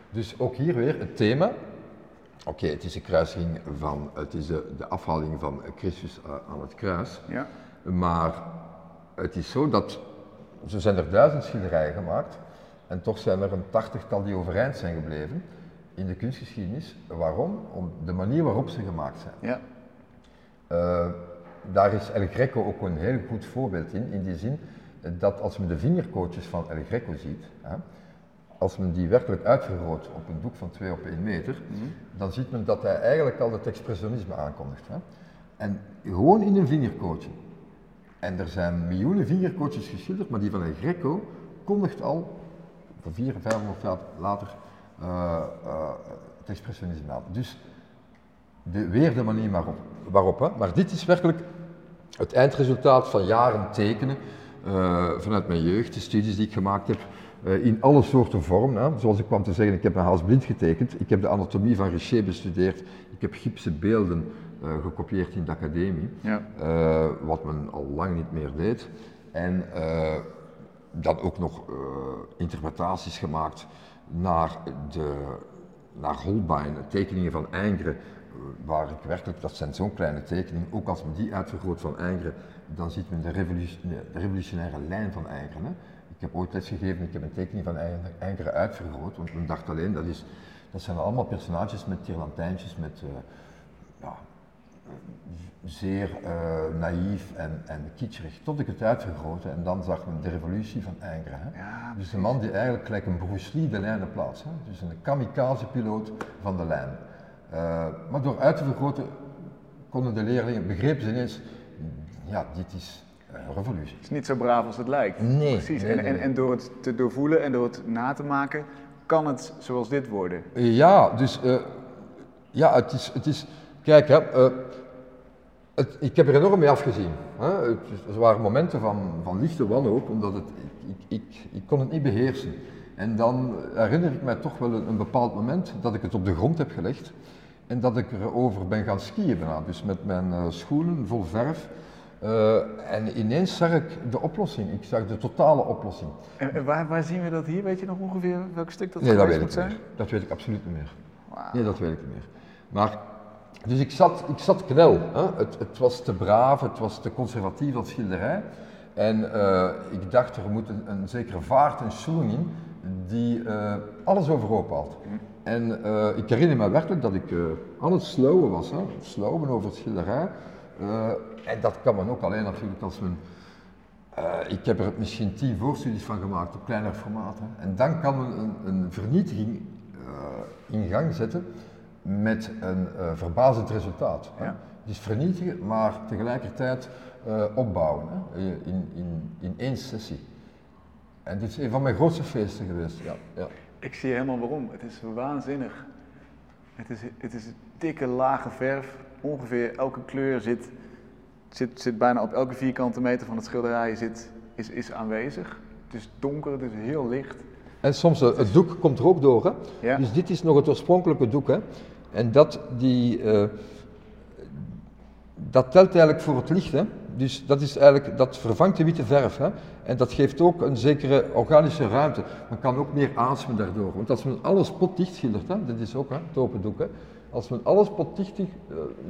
Dus ook hier weer het thema. Oké, het is een kruising van, het is de, de afhaling van Christus aan het kruis. Ja. Maar het is zo dat, zo zijn er duizend schilderijen gemaakt en toch zijn er een tachtigtal die overeind zijn gebleven in de kunstgeschiedenis. Waarom? Om de manier waarop ze gemaakt zijn. Ja. Eh, daar is El Greco ook een heel goed voorbeeld in, in die zin dat als men de vingerkootjes van El Greco ziet, hè, als men die werkelijk uitvergroot op een doek van 2 op 1 meter, dan ziet men dat hij eigenlijk al het expressionisme aankondigt. Hè. En gewoon in een vingerkootje. En er zijn miljoenen vingerkootjes geschilderd, maar die van El Greco kondigt al, voor 400, 500 jaar later, eh, eh, het expressionisme aan. Dus de, weer de manier waarop. waarop hè. Maar dit is werkelijk het eindresultaat van jaren tekenen eh, vanuit mijn jeugd, de studies die ik gemaakt heb, in alle soorten vormen. Hè. Zoals ik kwam te zeggen, ik heb een haas blind getekend, ik heb de anatomie van Richer bestudeerd, ik heb gipsen beelden gekopieerd in de academie, Ja. eh, wat men al lang niet meer deed. En eh, dan ook nog eh, interpretaties gemaakt naar, de, naar Holbein, tekeningen van Ingres, eh, waar ik werkelijk, dat zijn zo'n kleine tekeningen, ook als men die uitvergroot van Ingres, dan ziet men de, revolution- de revolutionaire lijn van Ingres. Hè. Ik heb ooit lesgegeven, ik heb een tekening van Ingres uitvergroot, want men dacht alleen, dat, is, dat zijn allemaal personages met tierlantijntjes, met eh, zeer eh, naïef en, en kitscherig, tot ik het uitvergrootte en dan zag men de revolutie van Ingres. Ja, dus de man die eigenlijk gelijk een Bruce Lee de lijnen plaatst, hè. dus een kamikaze-piloot van de lijn. Eh, maar door uit te vergroten konden de leerlingen, begrepen ze ineens, ja, dit is een revolutie. Het is niet zo braaf als het lijkt. Nee, Precies. nee, en, nee, en, en door het te doorvoelen en door het na te maken, kan het zoals dit worden. Ja, dus eh, ja, het is, het is kijk, hè, het, ik heb er enorm mee afgezien. Hè. Het, er waren momenten van, van lichte wanhoop, omdat het, ik, ik, ik, ik kon het niet beheersen. En dan herinner ik mij toch wel een, een bepaald moment dat ik het op de grond heb gelegd en dat ik erover ben gaan skiën. Dus met mijn eh, schoenen vol verf. Eh, en ineens zag ik de oplossing, ik zag de totale oplossing. En, waar, waar zien we dat hier? Weet je nog ongeveer welk stuk dat Nee, dat weet ik niet meer. Dat weet ik absoluut niet meer. Nee, dat weet ik niet meer. Maar, dus ik zat, ik zat knel. Hè? Het, het was te braaf, het was te conservatief als schilderij. En eh, ik dacht, er moet een, zekere vaart en schoening in die eh, alles overhoop haalt. En eh, ik herinner me werkelijk dat ik aan het slowen was, hè? over het schilderij. En dat kan men ook alleen natuurlijk als men ik heb er misschien tien voorstudies van gemaakt op kleiner formaat. En dan kan men een, een vernietiging in gang zetten met een eh, verbazend resultaat. hè. Ja. Dus vernietigen, maar tegelijkertijd eh, opbouwen hè, eh, in, in, in één sessie. En dit is een van mijn grootste feesten geweest. Ja, ja. Ik zie helemaal waarom. Het is waanzinnig. Het is, het is dikke lage verf ongeveer elke kleur zit, zit, zit bijna op elke vierkante meter van het schilderij zit, is, is aanwezig. Het is donker, het is heel licht. En soms, eh, het doek komt er ook door. Hè? Ja. Dus dit is nog het oorspronkelijke doek. Hè? En dat, die, eh, dat telt eigenlijk voor het licht. Hè? Dus dat, is eigenlijk, dat vervangt de witte verf. Hè? En dat geeft ook een zekere organische ruimte. Men kan ook meer ademen daardoor. Want als men alles potdicht schildert, hè? dat is ook hè, het open doek. Hè? Als men alles potdicht eh,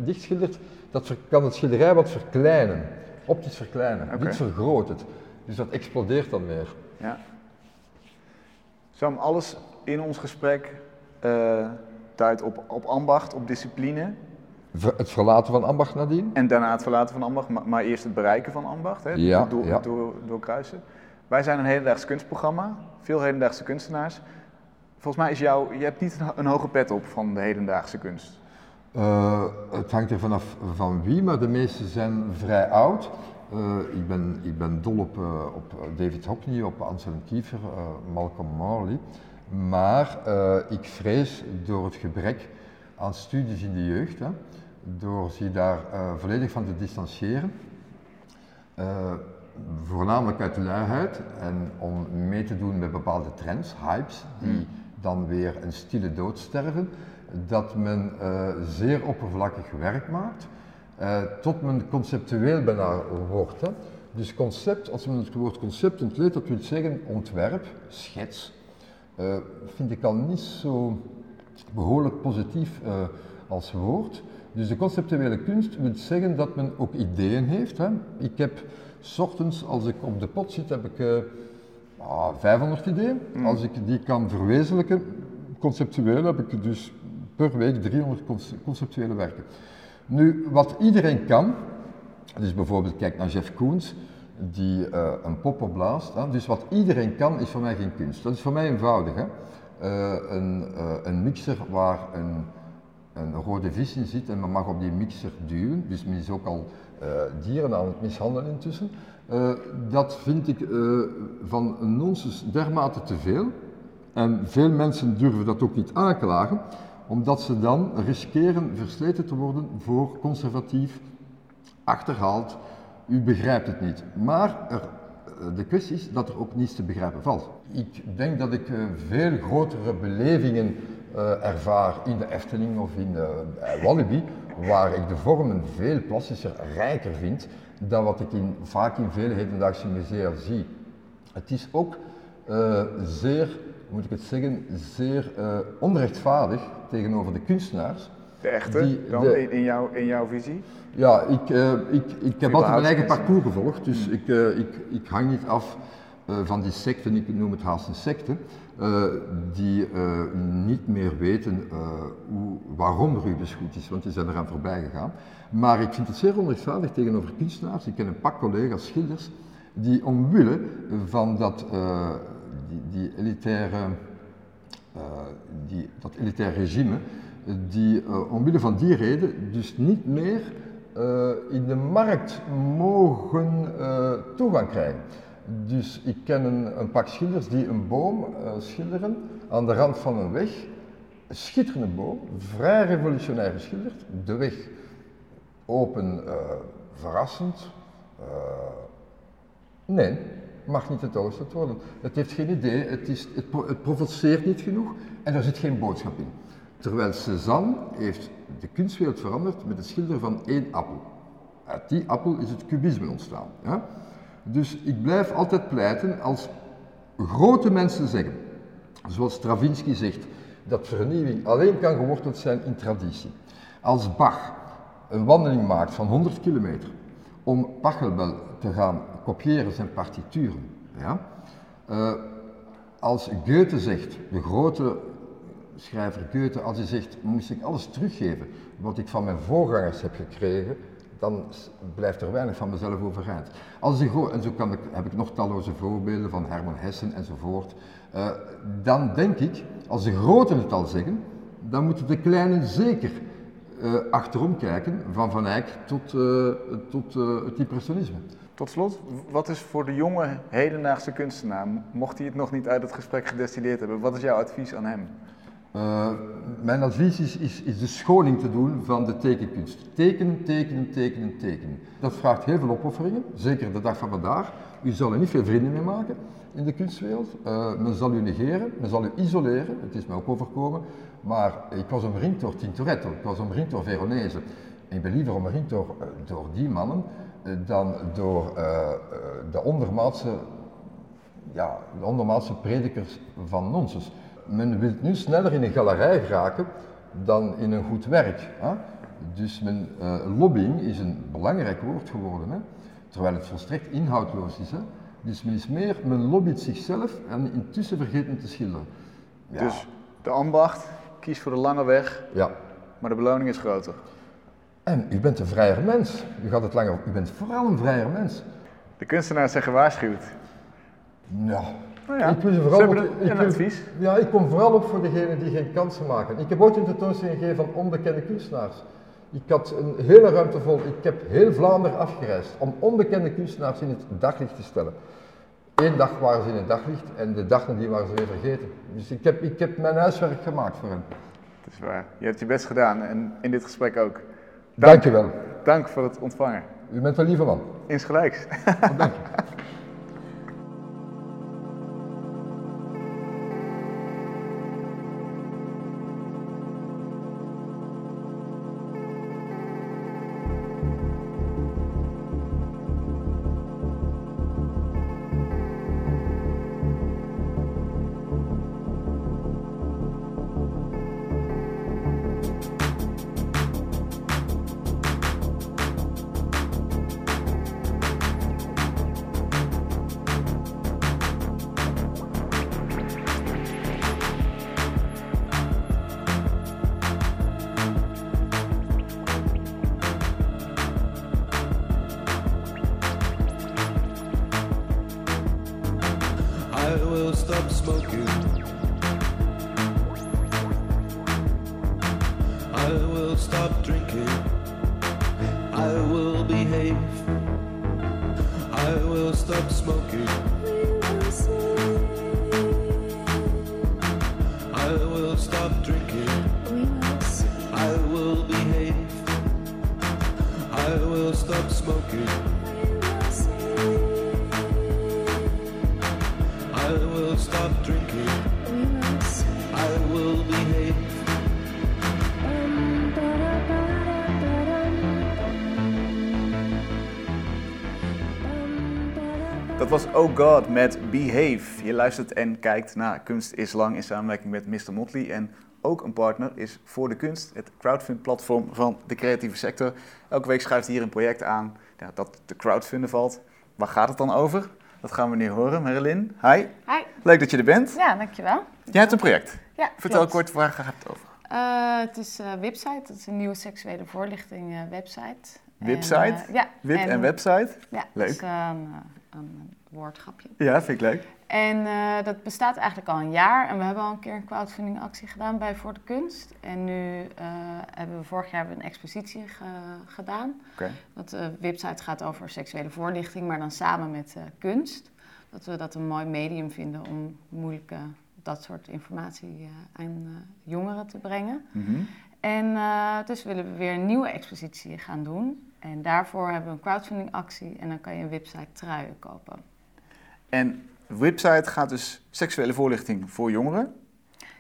dicht schildert, dat ver- kan het schilderij wat verkleinen. Optisch verkleinen. Oké. Dit vergroot het. Dus dat explodeert dan meer. Ja. Sam, alles in ons gesprek eh duidt op, op ambacht, op discipline. Het verlaten van ambacht nadien. En daarna het verlaten van ambacht, maar, maar eerst het bereiken van ambacht. Hè? Ja, door, ja. Door, doorkruisen. Wij zijn een hedendaags kunstprogramma, veel hedendaagse kunstenaars. Volgens mij is jou, je hebt niet een, een hoge pet op van de hedendaagse kunst. Eh, het hangt er vanaf van wie, maar de meeste zijn vrij oud. Eh, ik, ben, ik ben dol op, eh, op David Hockney, op Anselm Kiefer, eh, Malcolm Morley. Maar ik vrees door het gebrek aan studies in de jeugd, hè, door zich daar volledig van te distancieren, voornamelijk uit luiheid en om mee te doen met bepaalde trends, hypes, die dan weer een stille dood sterven, dat men zeer oppervlakkig werk maakt, eh, tot men conceptueel bijna wordt. Hè. Dus concept, als men het woord concept ontleedt, dat wil zeggen ontwerp, schets, eh, vind ik al niet zo behoorlijk positief eh, als woord. Dus de conceptuele kunst wil zeggen dat men ook ideeën heeft. Hè. Ik heb, s ochtends als ik op de pot zit, heb ik eh, ah, 500 ideeën. Als ik die kan verwezenlijken, conceptueel heb ik dus per week 300 conce- conceptuele werken. Nu, wat iedereen kan, dus bijvoorbeeld kijk naar Jeff Koons, die eh, een pop opblaast. Hè. Dus wat iedereen kan, is voor mij geen kunst. Dat is voor mij eenvoudig. Hè. Eh, een, eh, een mixer waar een, een rode vis in zit en men mag op die mixer duwen, dus men is ook al dieren aan het mishandelen intussen. Dat vind ik van een nonsens dermate te veel. En veel mensen durven dat ook niet aanklagen, omdat ze dan riskeren versleten te worden voor conservatief, achterhaald, u begrijpt het niet. Maar er, eh, de kwestie is dat er ook niets te begrijpen valt. Ik denk dat ik eh, veel grotere belevingen eh, ervaar in de Efteling of in de waar ik de vormen veel plastischer, rijker vind dan wat ik in, vaak in vele hedendaagse musea zie. Het is ook eh, zeer, moet ik het zeggen, zeer eh, onrechtvaardig tegenover de kunstenaars. De echte, Die- dan de- in, jouw, in jouw visie? Ja, ik, eh, ik, ik heb altijd mijn eigen parcours gevolgd, dus ik, eh, ik, ik hang niet af van die secten, ik noem het haast een secte, die niet meer weten hoe, waarom Rubens goed is, want die zijn eraan voorbij gegaan. Maar ik vind het zeer onrechtvaardig tegenover kunstenaars. Ik ken een pak collega's, schilders, die omwille van dat, die, elitaire eh, die, dat elitair regime, die eh, omwille van die reden dus niet meer eh, in de markt mogen toegang krijgen. Dus ik ken een, een pak schilders die een boom schilderen aan de rand van een weg. Een schitterende boom, vrij revolutionair geschilderd. De weg open, verrassend. Nee, mag niet tentoongesteld worden. Het heeft geen idee, het, is, het, het provoceert niet genoeg en er zit geen boodschap in. Terwijl Cézanne heeft de kunstwereld veranderd met het schilderen van één appel. Uit die appel is het cubisme ontstaan. Dus ik blijf altijd pleiten als grote mensen zeggen, zoals Stravinsky zegt, dat vernieuwing alleen kan geworteld zijn in traditie. Als Bach een wandeling maakt van 100 kilometer om Pachelbel te gaan kopiëren zijn partituren, ja? eh, als Goethe zegt, de grote schrijver Goethe, als hij zegt, moest ik alles teruggeven wat ik van mijn voorgangers heb gekregen, dan blijft er weinig van mezelf overeind. Als en zo kan ik, heb ik nog talloze voorbeelden van Herman Hessen enzovoort. Eh, dan denk ik, als de groten het al zeggen, dan moeten de kleinen zeker achterom kijken, van Van Eyck tot, eh, tot eh, het impressionisme. Tot slot, wat is voor de jonge hedendaagse kunstenaar, mocht hij het nog niet uit het gesprek gedestilleerd hebben, wat is jouw advies aan hem? Eh, mijn advies is, is, is de scholing te doen van de tekenkunst. Tekenen, tekenen, tekenen, tekenen. Dat vraagt heel veel opofferingen, zeker de dag van vandaag. U zal er niet veel vrienden mee maken in de kunstwereld. Eh, men zal u negeren, men zal u isoleren, het is mij ook overkomen. Maar ik was omringd door Tintoretto, ik was omringd door Veronese. Ik ben liever omringd door, eh, door die mannen eh, dan door eh, de ondermaatse ja, de ondermaatse predikers van nonsens. Men wil nu sneller in een galerij geraken dan in een goed werk. Hè? Dus men, lobbying is een belangrijk woord geworden, hè? terwijl het volstrekt inhoudloos is. Hè? Dus men is meer, men lobbyt zichzelf en intussen vergeet men te schilderen. Dus de ambacht, kies voor de lange weg, ja. maar de beloning is groter. En u bent een vrijer mens. U gaat het langer, u bent vooral een vrijer mens. De kunstenaars zijn gewaarschuwd. Ja. Nou ja, ik ze ze vooral op- ik wil- advies. Ja, ik kom vooral op voor degenen die geen kansen maken. Ik heb ooit een tentoonstelling gegeven van onbekende kunstenaars. Ik had een hele ruimte vol. Ik heb heel Vlaanderen afgereisd om onbekende kunstenaars in het daglicht te stellen. Eén dag waren ze in het daglicht en de dag nadien waren ze weer vergeten. Dus ik heb, ik heb mijn huiswerk gemaakt voor hen. Dat is waar. Je hebt je best gedaan en in dit gesprek ook. Dank je wel. Dank voor het ontvangen. U bent een lieve man. Insgelijks. Dank je. <laughs> smoking. Oh God met Behave. Je luistert en kijkt naar Kunst is Lang in samenwerking met Mr. Motley. En ook een partner is Voor de Kunst, het crowdfund-platform van de creatieve sector. Elke week schuift hier een project aan ja, dat te crowdfunden valt. Waar gaat het dan over? Dat gaan we nu horen. Marilyn, hi. Hi. Leuk dat je er bent. Ja, dankjewel. Jij hebt een project. Ja, Vertel klopt. kort, waar gaat het over? Eh, het is een website, het is een nieuwe seksuele voorlichting eh, website. Website? eh, ja. Web en, website? Ja, Leuk. eh, eh, een woordgrapje. Ja, vind ik leuk. En eh, dat bestaat eigenlijk al een jaar. En we hebben al een keer een crowdfunding actie gedaan bij Voor de Kunst. En nu eh, hebben we vorig jaar een expositie ge- gedaan. Oké. Dat de website gaat over seksuele voorlichting, maar dan samen met eh, kunst. Dat we dat een mooi medium vinden om moeilijke, dat soort informatie eh, aan eh, jongeren te brengen. Mhm. En eh, dus willen we weer een nieuwe expositie gaan doen. En daarvoor hebben we een crowdfunding actie en dan kan je een website truien kopen. En website gaat dus seksuele voorlichting voor jongeren.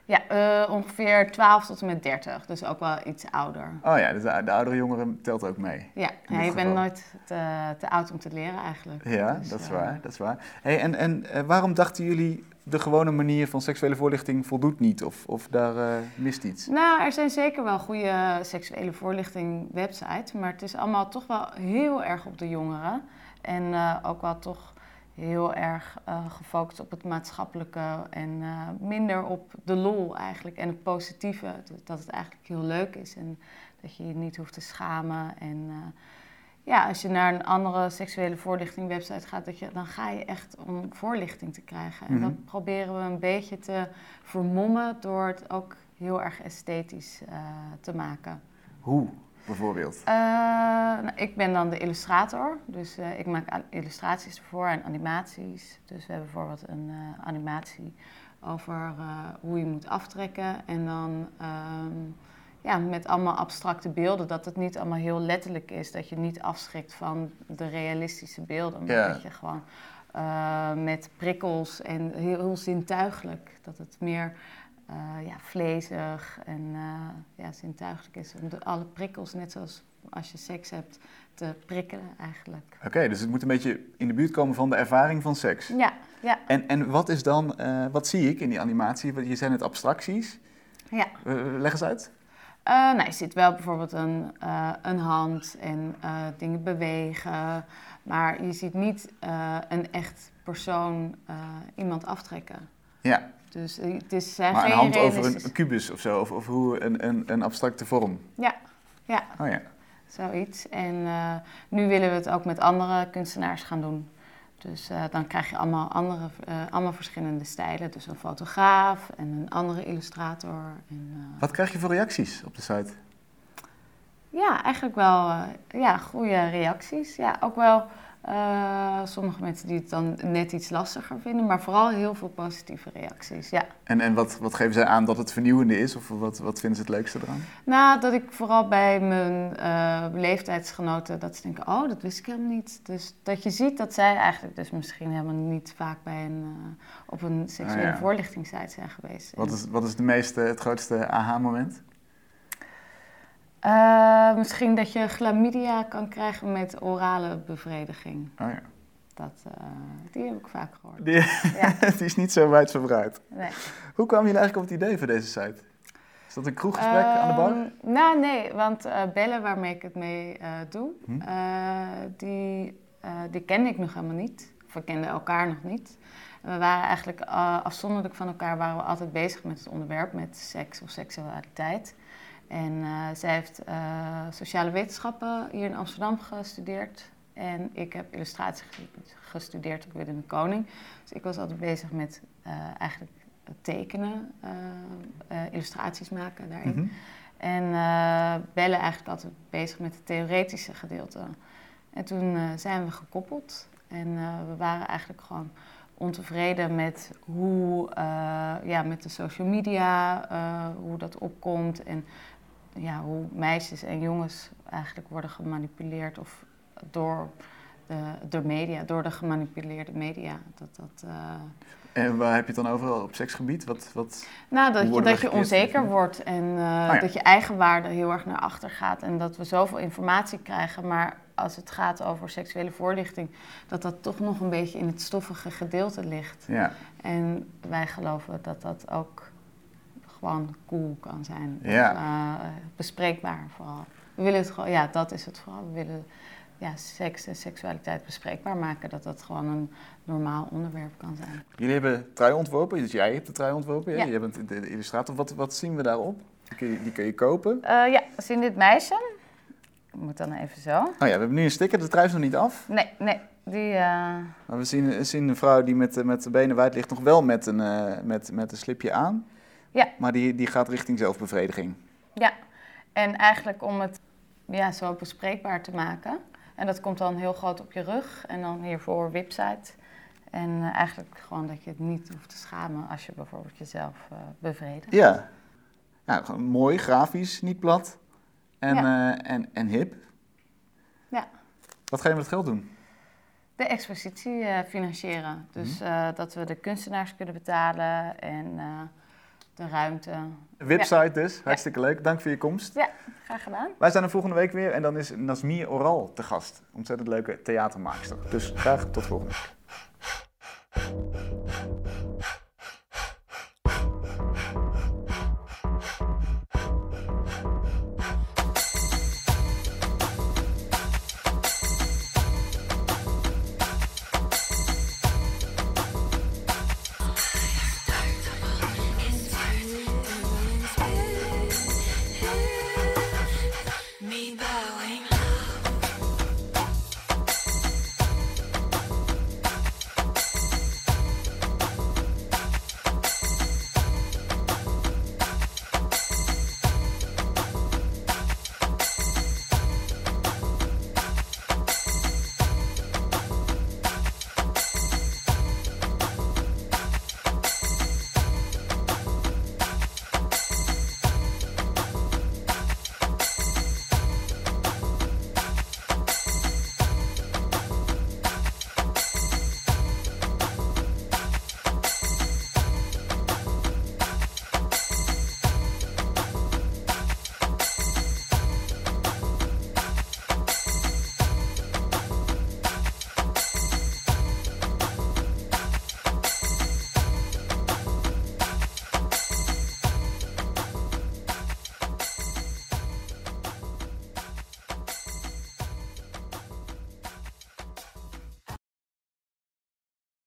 Ja, eh, ongeveer 12 tot en met 30, dus ook wel iets ouder. Oh ja, dus de, de oudere jongeren telt ook mee. Ja, ja, je bent nooit te, te oud om te leren eigenlijk. Ja, Dus, dat is eh, waar. Dat is waar. Hey, en en eh, waarom dachten jullie de gewone manier van seksuele voorlichting voldoet niet? Of, of daar mist iets? Nou, er zijn zeker wel goede seksuele voorlichting websites, maar het is allemaal toch wel heel erg op de jongeren. En ook wel toch heel erg eh, gefocust op het maatschappelijke en eh, minder op de lol eigenlijk en het positieve. Dat het eigenlijk heel leuk is en dat je je niet hoeft te schamen. En eh, ja, als je naar een andere seksuele voorlichting website gaat, dat je, dan ga je echt om voorlichting te krijgen. En Mhm. dat proberen we een beetje te vermommen door het ook heel erg esthetisch te maken. Hoe, bijvoorbeeld? Eh, nou, ik ben dan de illustrator, dus eh, ik maak illustraties ervoor en animaties. Dus we hebben bijvoorbeeld een eh, animatie over hoe je moet aftrekken. En dan ehm, ja, met allemaal abstracte beelden, dat het niet allemaal heel letterlijk is. Dat je niet afschrikt van de realistische beelden, maar Ja. dat je gewoon met prikkels en heel, heel zintuigelijk, dat het meer eh, ja, vlezig en eh, ja, zintuigelijk is. Om de, alle prikkels, net zoals als je seks hebt, te prikkelen eigenlijk. Oké, dus het moet een beetje in de buurt komen van de ervaring van seks. Ja, ja, En, en wat is dan, eh, wat zie ik in die animatie? Want Je zijn het abstracties. ja. Leg eens uit. Nou, je ziet wel bijvoorbeeld een, een hand en dingen bewegen. Maar je ziet niet een echt persoon iemand aftrekken. Ja, Dus eh, het is zijn maar een hand over een, kubus of zo, of, of hoe een, een, een abstracte vorm. Ja, ja, Oh ja. zoiets. En eh, nu willen we het ook met andere kunstenaars gaan doen. Dus dan krijg je allemaal, andere, allemaal verschillende stijlen. Dus een fotograaf en een andere illustrator. En, Wat krijg je voor reacties op de site? Ja, eigenlijk wel ja, goede reacties. Ja, ook wel eh, sommige mensen die het dan net iets lastiger vinden, maar vooral heel veel positieve reacties. Ja. En, en wat, wat geven zij aan dat het vernieuwende is? Of wat, wat vinden ze het leukste eraan? Nou, dat ik vooral bij mijn eh, leeftijdsgenoten, dat ze denken, oh, dat wist ik helemaal niet. Dus dat je ziet dat zij eigenlijk dus misschien helemaal niet vaak bij een, eh, op een seksuele Ah, ja. voorlichtingssite zijn geweest. Wat is, wat is de meeste, het grootste aha-moment? Eh, misschien dat je chlamydia kan krijgen met orale bevrediging. Oh ja. Dat, eh, die heb ik vaak gehoord. Die, Ja. <laughs> die is niet zo wijdverbreid. Nee. Hoe kwamen jullie eigenlijk op het idee voor deze site? Is dat een kroeggesprek aan de bar? Ehm, nou, nee, want eh Belle, waarmee ik het mee doe, Hm. die, die kende ik nog helemaal niet. Of we kenden elkaar nog niet. We waren eigenlijk afzonderlijk van elkaar, waren we altijd bezig met het onderwerp, met seks of seksualiteit. En eh, zij heeft eh, sociale wetenschappen hier in Amsterdam gestudeerd. En ik heb illustratie ge- gestudeerd op Willem de Koning. Dus ik was altijd bezig met eh, eigenlijk tekenen, illustraties maken daarin. Mhm. En eh Belle eigenlijk altijd bezig met het theoretische gedeelte. En toen zijn we gekoppeld. En we waren eigenlijk gewoon ontevreden met hoe, ja, met de social media, hoe dat opkomt. En ja, hoe meisjes en jongens eigenlijk worden gemanipuleerd of door de, door media, door de gemanipuleerde media. Dat, dat, eh, En waar heb je het dan over op seksgebied? Wat, wat... nou, dat je, dat onzeker wordt en eh, ja. dat je eigenwaarde heel erg naar achter gaat. En dat we zoveel informatie krijgen, maar als het gaat over seksuele voorlichting, dat dat toch nog een beetje in het stoffige gedeelte ligt. Ja. En wij geloven dat dat ook gewoon cool kan zijn. Ja. Eh, bespreekbaar vooral. We willen het gewoon, ja, dat is het vooral. We willen ja, seks en seksualiteit bespreekbaar maken. Dat dat gewoon een normaal onderwerp kan zijn. Jullie hebben trui ontworpen, dus jij hebt de trui ontworpen. Ja. Je bent de illustrator. Wat, wat zien we daarop? Die kun je, die kun je kopen. Eh, ja, zien dit meisje? Ik moet dan even zo. Nou ja, we hebben nu een sticker. De trui is nog niet af. Nee, nee, die... eh, Maar we zien, we zien een vrouw die met, de- met de benen wijd ligt nog wel met een, met, met een slipje aan. Ja. Maar die, die gaat richting zelfbevrediging. Ja, en eigenlijk om het ja, zo bespreekbaar te maken. En dat komt dan heel groot op je rug en dan hiervoor website. En eh, eigenlijk gewoon dat je het niet hoeft te schamen als je bijvoorbeeld jezelf eh bevredigt. Ja. ja gewoon mooi, grafisch, niet plat. En, eh, en, en hip. Ja. Wat ga je met het geld doen? De expositie eh, financieren. Dus eh, dat we de kunstenaars kunnen betalen en de ruimte. Website dus, hartstikke leuk. Dank voor je komst. Ja, graag gedaan. Wij zijn er volgende week weer en dan is Nasmir Oral te gast. Ontzettend leuke theatermaakster. Dus graag tot volgende week.